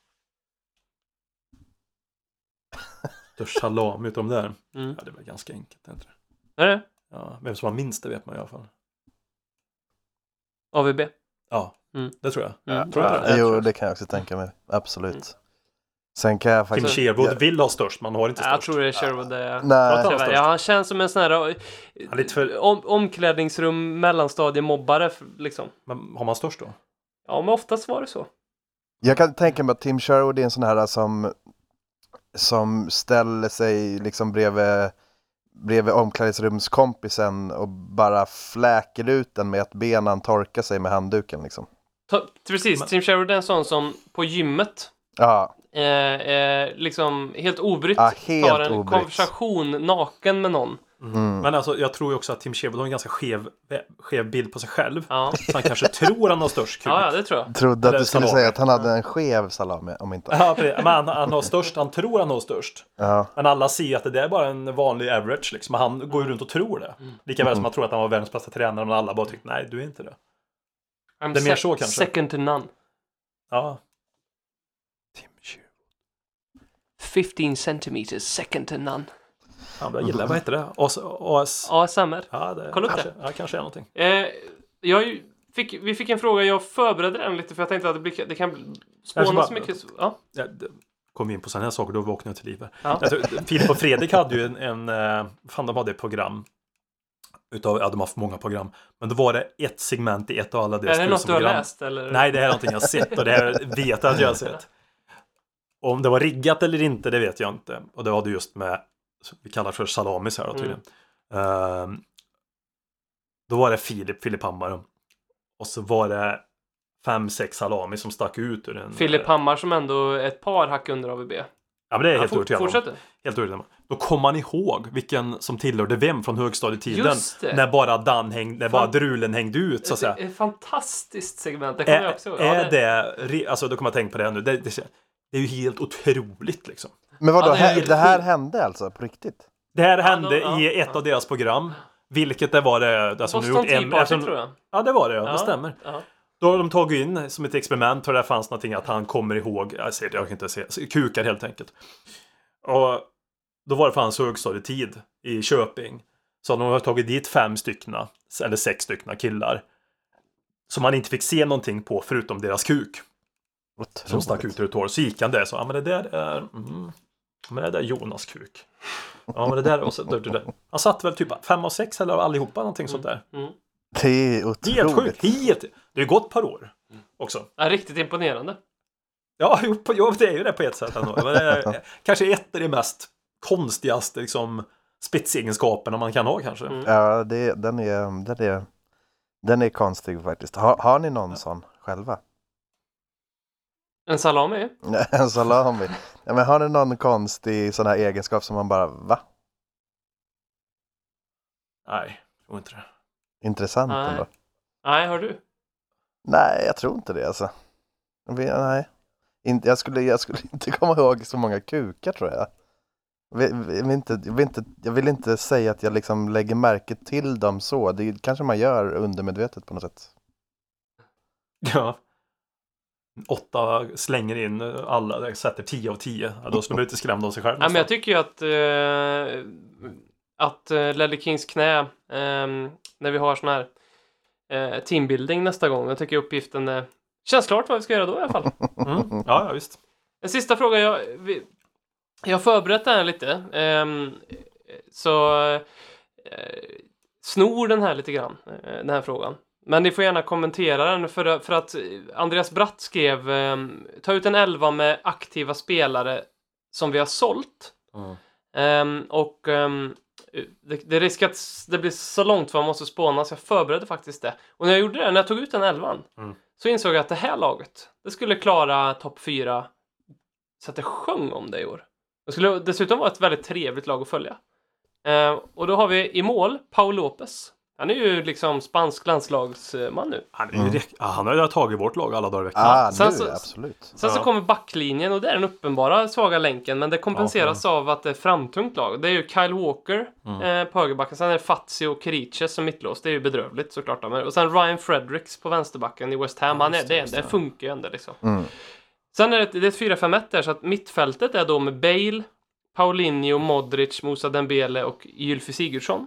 Störst salami utav de där. Mm. Ja, det var ganska enkelt. är Inte? Är det? Ja, vem som har minst det vet man i alla fall. AVB? Ja, Mm. det tror jag. Mm. Tror jag det? Jo, det kan jag också tänka mig. Absolut. Sen kan jag Tim faktiskt... Sherwood jag- vill ha störst, man har inte Ja, jag störst. tror det är Sherwood. Det är... Nej, Pratar han störst? Ja, han känns som en sån här eh, Han för... om, omklädningsrum mellanstadiemobbare liksom. Men har man störst då? Ja, men oftast var det så. Jag kan tänka mig att Tim Sherwood är en sån här som, som ställer sig liksom bredvid, bredvid omklädningsrumskompisen och bara fläker ut den med att benen torkar sig med handduken liksom. Ta, precis, Men- Tim Sherwood är en sån som på gymmet Ja, eh, eh, liksom helt obrytt Ja, helt tar en obrytt. konversation naken med någon. mm. Men alltså, jag tror ju också att Tim Sherwood har en ganska skev, skev bild på sig själv. Ja, Så han kanske tror han har störst kuk. ja, ja det tror jag. trodde att Eller du skulle salami. säga att han hade en skev salami om inte. Ja, precis. men han, han har störst, han tror han har störst. Ja, Men alla ser att det där är bara en vanlig average liksom. Han går ju runt och tror det. Lika väl som han tror att han var världens bästa tränare, men alla bara tyckte nej, du är inte det. I'm Det är mer så kanske. Second to none. Ja. Tim Sherwood. 15 centimeters, second to none. Ja, jag gillar, vad heter det? AS... AS... ASMR. Ja, det Kolla upp kanske, ja, kanske är någonting. Eh, jag fick, vi fick en fråga, jag förberedde den lite för jag tänkte att det, blir, det kan spåna så mycket. Ja, Ja, det- kom vi in på sådana här saker, då vaknade jag till liv. här. Ja. Filip och Fredrik hade ju en, en eh, fan de hade ett program. Utav, ja, de har haft många program. Men då var det ett segment i ett av alla deras är det något du har program. läst eller? Nej, det här är någonting jag har sett och det här vet jag att jag har sett. Om det var riggat eller inte, det vet jag inte. Och det var det just med, vi kallar för salamis här då tydligen. Ehm, då var det Filip, Filip Hammar. Och så var det fem, sex salami som stack ut ur en... Filip Hammar som ändå ett par hack under AVB. Ja, men det är helt övertygad om. Helt övertygad om. Då kom man ihåg vilken som tillhörde vem från högstadietiden. Det. När bara Dan hängde, när bara Fan. drulen hängde ut så att säga. Det ett fantastiskt segment, det kommer jag också ihåg. är Ja, det, re- alltså då kommer jag tänka på det nu, det, det, det är ju helt otroligt liksom. men vadå, Ja, det är det, det här hände alltså på riktigt? Det här Ja, hände de- ja, i ett ja. av deras program. Vilket det var det, alltså nu Boston gjort Tea en, Party eftersom- tror jag. Ja det var det, ja, Ja. det stämmer. Ja. Då har de tagit in som ett experiment och där fanns någonting att han kommer ihåg, jag ser det, jag kan inte se, kukar helt enkelt. Och då var det för hans högstadietid i Köping. Så de har tagit dit fem styckna, eller sex styckna killar. Som man inte fick se någonting på förutom deras kuk. Som stack Otroligt. ut ur ett hår. Så gick han där och sa, ja men det där är, mm, men det där är Jonas kuk. Ja men det där, och så, det, det, där. Han satt väl typ fem av sex eller allihopa någonting sånt där. Mm. Det är otroligt. Helt sjukt, helt. Det har ju gått ett par år också. Ja, riktigt imponerande. Ja, jo, på- jo, det är ju det på ett sätt ändå. Men det är, kanske ett av de mest konstigaste liksom, spetsegenskaperna man kan ha kanske. Mm. Ja, det, den, är, den, är, den är konstig faktiskt. Har, har ni någon sån själva? En salami? En salami? Ja, men har ni någon konstig sån här egenskap som man bara, va? Nej, jag tror inte det. Intressant Nej. ändå. Nej, har du? Nej, jag tror inte det alltså. Nej. Jag, skulle, jag skulle inte komma ihåg så många kukar tror jag. Jag vill, jag vill, inte, jag, vill inte, jag vill inte säga att jag liksom lägger märke till dem så. Det kanske man gör undermedvetet på något sätt. Ja. Åtta slänger in alla, sätter 10 av 10. Ja, då skulle man bli lite skrämd av sig själv. Ja, men jag tycker ju att, eh, att eh, Ledley Kings knä, eh, när vi har sån här eh, teambuilding nästa gång, jag tycker uppgiften eh, känns klart vad vi ska göra då i alla fall. mm. Ja, ja, visst. En sista fråga, jag, vi, jag har förberett den här lite, ehm, så eh, snor den här lite grann, eh, den här frågan. Men ni får gärna kommentera den för, för att Andreas Bratt skrev ehm, ta ut en elva med aktiva spelare som vi har sålt. Mm. Ehm, och ehm, det, det risk att det blir så långt för man måste spåna så jag förberedde faktiskt det. Och när jag gjorde det, när jag tog ut den elvan, Mm. så insåg jag att det här laget, det skulle klara topp fyra så att det sjöng om det i år. Det skulle dessutom vara ett väldigt trevligt lag att följa. Ehm, och då har vi i mål Paul Lopez. Han är ju liksom spansk landslagsman nu. Han, är ja, han har ju tagit vårt lag alla dagar i veckan. Ah, sen nu så- absolut. Sen så Ja. kommer backlinjen och det är den uppenbara svaga länken men det kompenseras av att det är framtungt lag. Det är ju Kyle Walker Mm. eh, på högerbacken, sen är det Fazio och Keriches som mittlås. Det är ju bedrövligt såklart. Men- Och sen Ryan Fredericks på vänsterbacken i West Ham. Han är, det, det, funkar ju ändå liksom. Mm. Sen är det, det är ett 4-5-1 där så att mittfältet är då med Bale, Paulinho, Modric, Moussa Dembele och Gylfi Sigurdsson.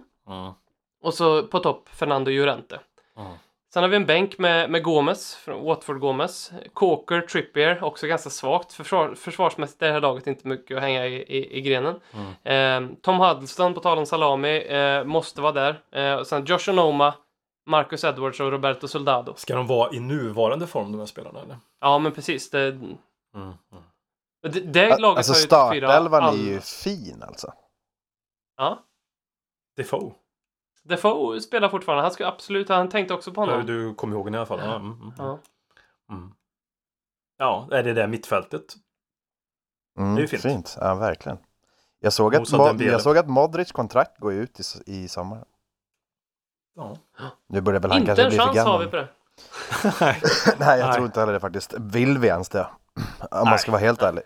Mm. Och så på topp Fernando Llorente. Mm. Sen har vi en bänk med, med Gomes, från Watford Gomes. Coker, Trippier, också ganska svagt. Försvar, försvarsmässigt är det här laget inte mycket att hänga i, i, i grenen. Eh, Tom Huddleston, på tal om salami, eh, måste vara där. Eh, och sen Josh Onoma, Marcus Edwards och Roberto Soldado. Ska de vara i nuvarande form de här spelarna eller? Ja, men precis. Det, Mm. Mm. det, det laget Alltså har ju startelvan är ju fin alltså. Ja. Defoe. Defoe spelar fortfarande. Han ska absolut, han tänkte också på honom. Du kommer ihåg den i alla fall? Ja. Mm. Mm. Ja. Mm. ja, är det det mittfältet? Mm, Det är ju fint. fint. Ja, verkligen. Jag såg, att Moussa Mo- Dembele. jag såg att Modric kontrakt går ut i, i sommar. Ja. Nu börjar väl han Inte kanske en bli för chans har gammal. vi på det. Nej. Nej, jag Nej. tror inte heller det faktiskt. Vill vi ens det? Om man Nej. ska vara helt ärlig.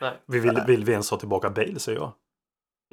Nej. Vi vill, vill vi ens ha tillbaka Bale säger jag.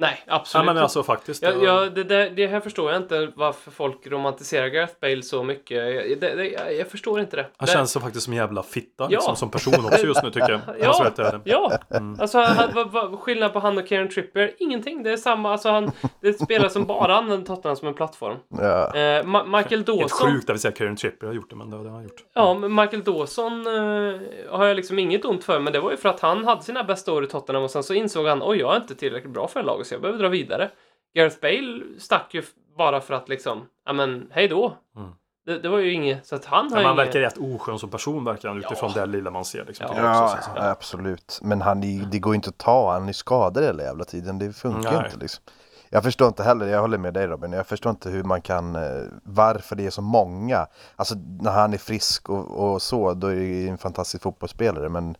Nej, Ja, absolut men alltså faktiskt. Ja, ja, det, där, det här förstår jag inte varför folk romantiserar Gareth Bale så mycket. Jag, det, det, jag, jag förstår inte det. Han det, känns så faktiskt som en jävla fitta Ja. liksom, som person också just nu tycker jag. Ja. Alltså, jag det. Ja, Mm. alltså han, vad, vad, skillnad på han och Kieran Trippier? Ingenting. Det är samma. Alltså han, det är spelare som bara använder Tottenham som en plattform. Ja. Eh, Ma- Michael Helt Dawson. sjukt att vi säger Kieran Trippier har gjort det, men det har han gjort. Ja, men Michael Dawson eh, har jag liksom inget ont för, men det var ju för att han hade sina bästa år i Tottenham och sen så insåg han oj, jag är inte tillräckligt bra för det laget så jag behöver dra vidare. Gareth Bale stack ju bara för att liksom, ja men hej då. Mm. Det, det var ju inget, så att han har man inget... verkar rätt oskön som person verkar han utifrån Ja. det lilla man ser. Liksom, Ja. också, Ja, så- så. absolut. Men han, är- det går ju inte att ta, han är skadad hela jävla tiden. Det funkar Nej. inte liksom. Jag förstår inte heller, jag håller med dig Robin, jag förstår inte hur man kan, eh, varför det är så många. Alltså när han är frisk och, och så, då är det ju en fantastisk fotbollsspelare. Men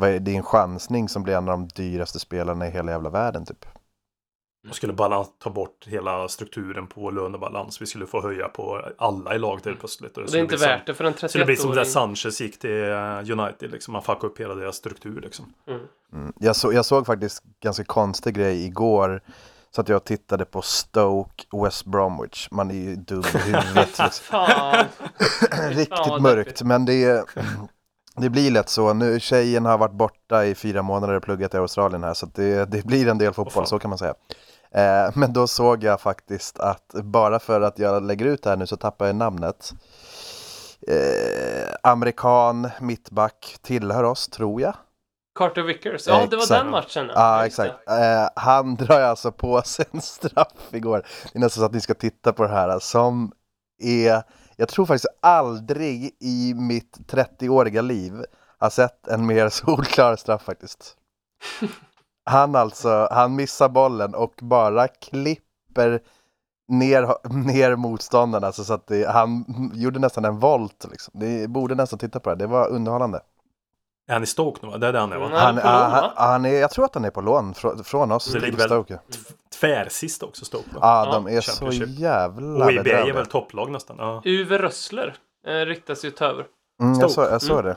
det är en chansning som blir en av de dyraste spelarna i hela jävla världen typ. Man skulle bara ta bort hela strukturen på lönebalans. Vi skulle få höja på alla i laget helt plötsligt. och det är inte värt det för en Det skulle bli som 31-åring. där Sanchez gick till eh, United. Liksom. Man fuckade upp hela deras struktur. Liksom. Mm. Mm. Jag, så, jag såg faktiskt ganska konstig grej igår. Så att jag tittade på Stoke West Bromwich. Man är ju dum i huvudet. liksom. Riktigt mörkt, men det, det blir lätt så. Nu, tjejen har varit borta i fyra månader och pluggat i Australien här, så att det, det blir en del fotboll, fan. så kan man säga. Eh, men då såg jag faktiskt att bara för att jag lägger ut det här nu så tappar jag namnet. Eh, amerikan, mittback, tillhör oss, tror jag. Carter Vickers. Ja, det var Exakt. den matchen. Ja, Just exakt. Eh, han drar alltså på sig en straff igår. Det är nästan så att ni ska titta på det här som är, jag tror faktiskt aldrig i mitt 30-åriga liv har sett en mer solklar straff faktiskt. Han alltså, han missar bollen och bara klipper ner, ner motståndaren, alltså så att det, han gjorde nästan en volt liksom. Ni borde nästan titta på det, det var underhållande. Är han i Stoke nu? Det är det han är va? Mm. Han, är på lån, han, han är, jag tror att han är på lån från, från oss Det till ligger väl- Stoke. Tvärsist också Stoke va? Ja, Ja, de är så jävla Och EBA är väl topplag nästan? Ja, Uwe Rössler eh, riktas ju över. Mm, jag, så, Stoke. jag såg det.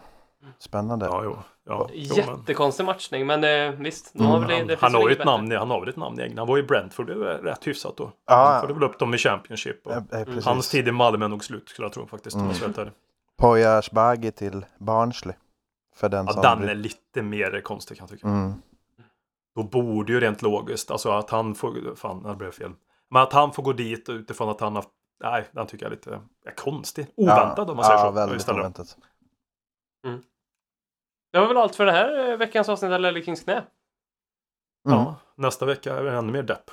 Spännande. ja jo. Ja, Jättekonstig matchning, men eh, visst. De har väl, det Han, han, har ju ett namn, han har väl ett namn i England. Han var i Brentford, det var rätt hyfsat då. Ja, Han ja. förde väl upp dem i Championship. Och Eh, eh, hans tid i Malmö är nog slut skulle jag tro faktiskt. ärlig. Poya Asbaghi till Barnsley. För den Ja, som... den är lite mer konstig kan jag tycka. mm. Då borde ju rent logiskt, alltså att han får, fan det blev fel. Men att han får gå dit utifrån att han har, nej den tycker jag är lite är konstig. Oväntad om man säger ja, så. väldigt istället. oväntat. Det var väl allt för det här eh, veckans avsnitt av Lelle Kings knä. Mm. Ja, nästa vecka är det ännu mer depp.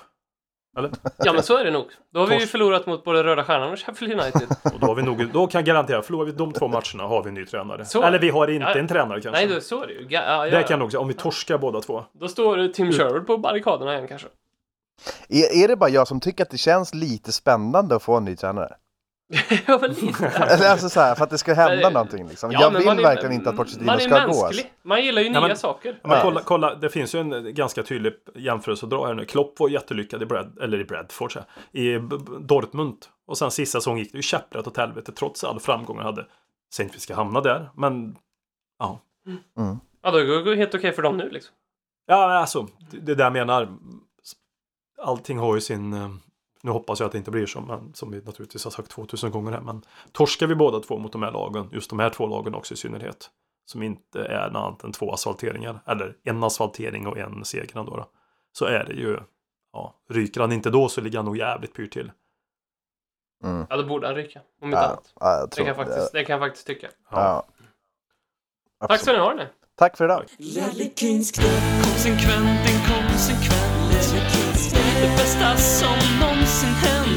Eller? Ja, men så är det nog. Då har vi ju förlorat mot både Röda Stjärnan och Sheffield United. Och då har vi nog, då kan jag garantera, förlorar vi de två matcherna har vi en ny tränare. Så. Eller vi har inte Ja. en tränare kanske. Nej, då, så är det ju. Ga- Ja, Det ja, kan jag nog säga, om vi torskar båda två. Då står Tim Sherwood på barrikaderna igen kanske. Är, är det bara jag som tycker att det känns lite spännande att få en ny tränare? ja, men lite. Eller alltså så här, för att det ska hända Men- någonting liksom. Ja, jag vill man är- verkligen inte att Pochettino ska gå. mänsklig. Man gillar ju Ja, nya men- saker. Men kolla, kolla, det finns ju en ganska tydlig jämförelse att dra här nu. Klopp var jättelyckad i, Brad, eller i Bradford, så här, i Dortmund. Och sen sista säsongen gick det ju käpprätt åt helvete trots all framgång han hade. Säger inte vi ska hamna där, men ja. Ja, då går det helt okej för dem nu liksom. Ja, alltså, det det där jag menar. Allting har ju sin... Nu hoppas jag att det inte blir så, men som vi naturligtvis har sagt 2000 gånger här. Men torskar vi båda två mot de här lagen, just de här två lagen också i synnerhet, som inte är något annat än två asfalteringar, eller en asfaltering och en seger då, då, så är det ju, ja, ryker han inte då så ligger han nog jävligt pyrt till. Mm. Ja, då borde han ryka. Om inte Ja, annat. ja, jag Det kan, jag faktiskt, det kan jag faktiskt tycka. Ja. Tack ska Absolut. ni ha nu. Tack för idag. Konsekvent, inkonsekvent Det bästa som någonsin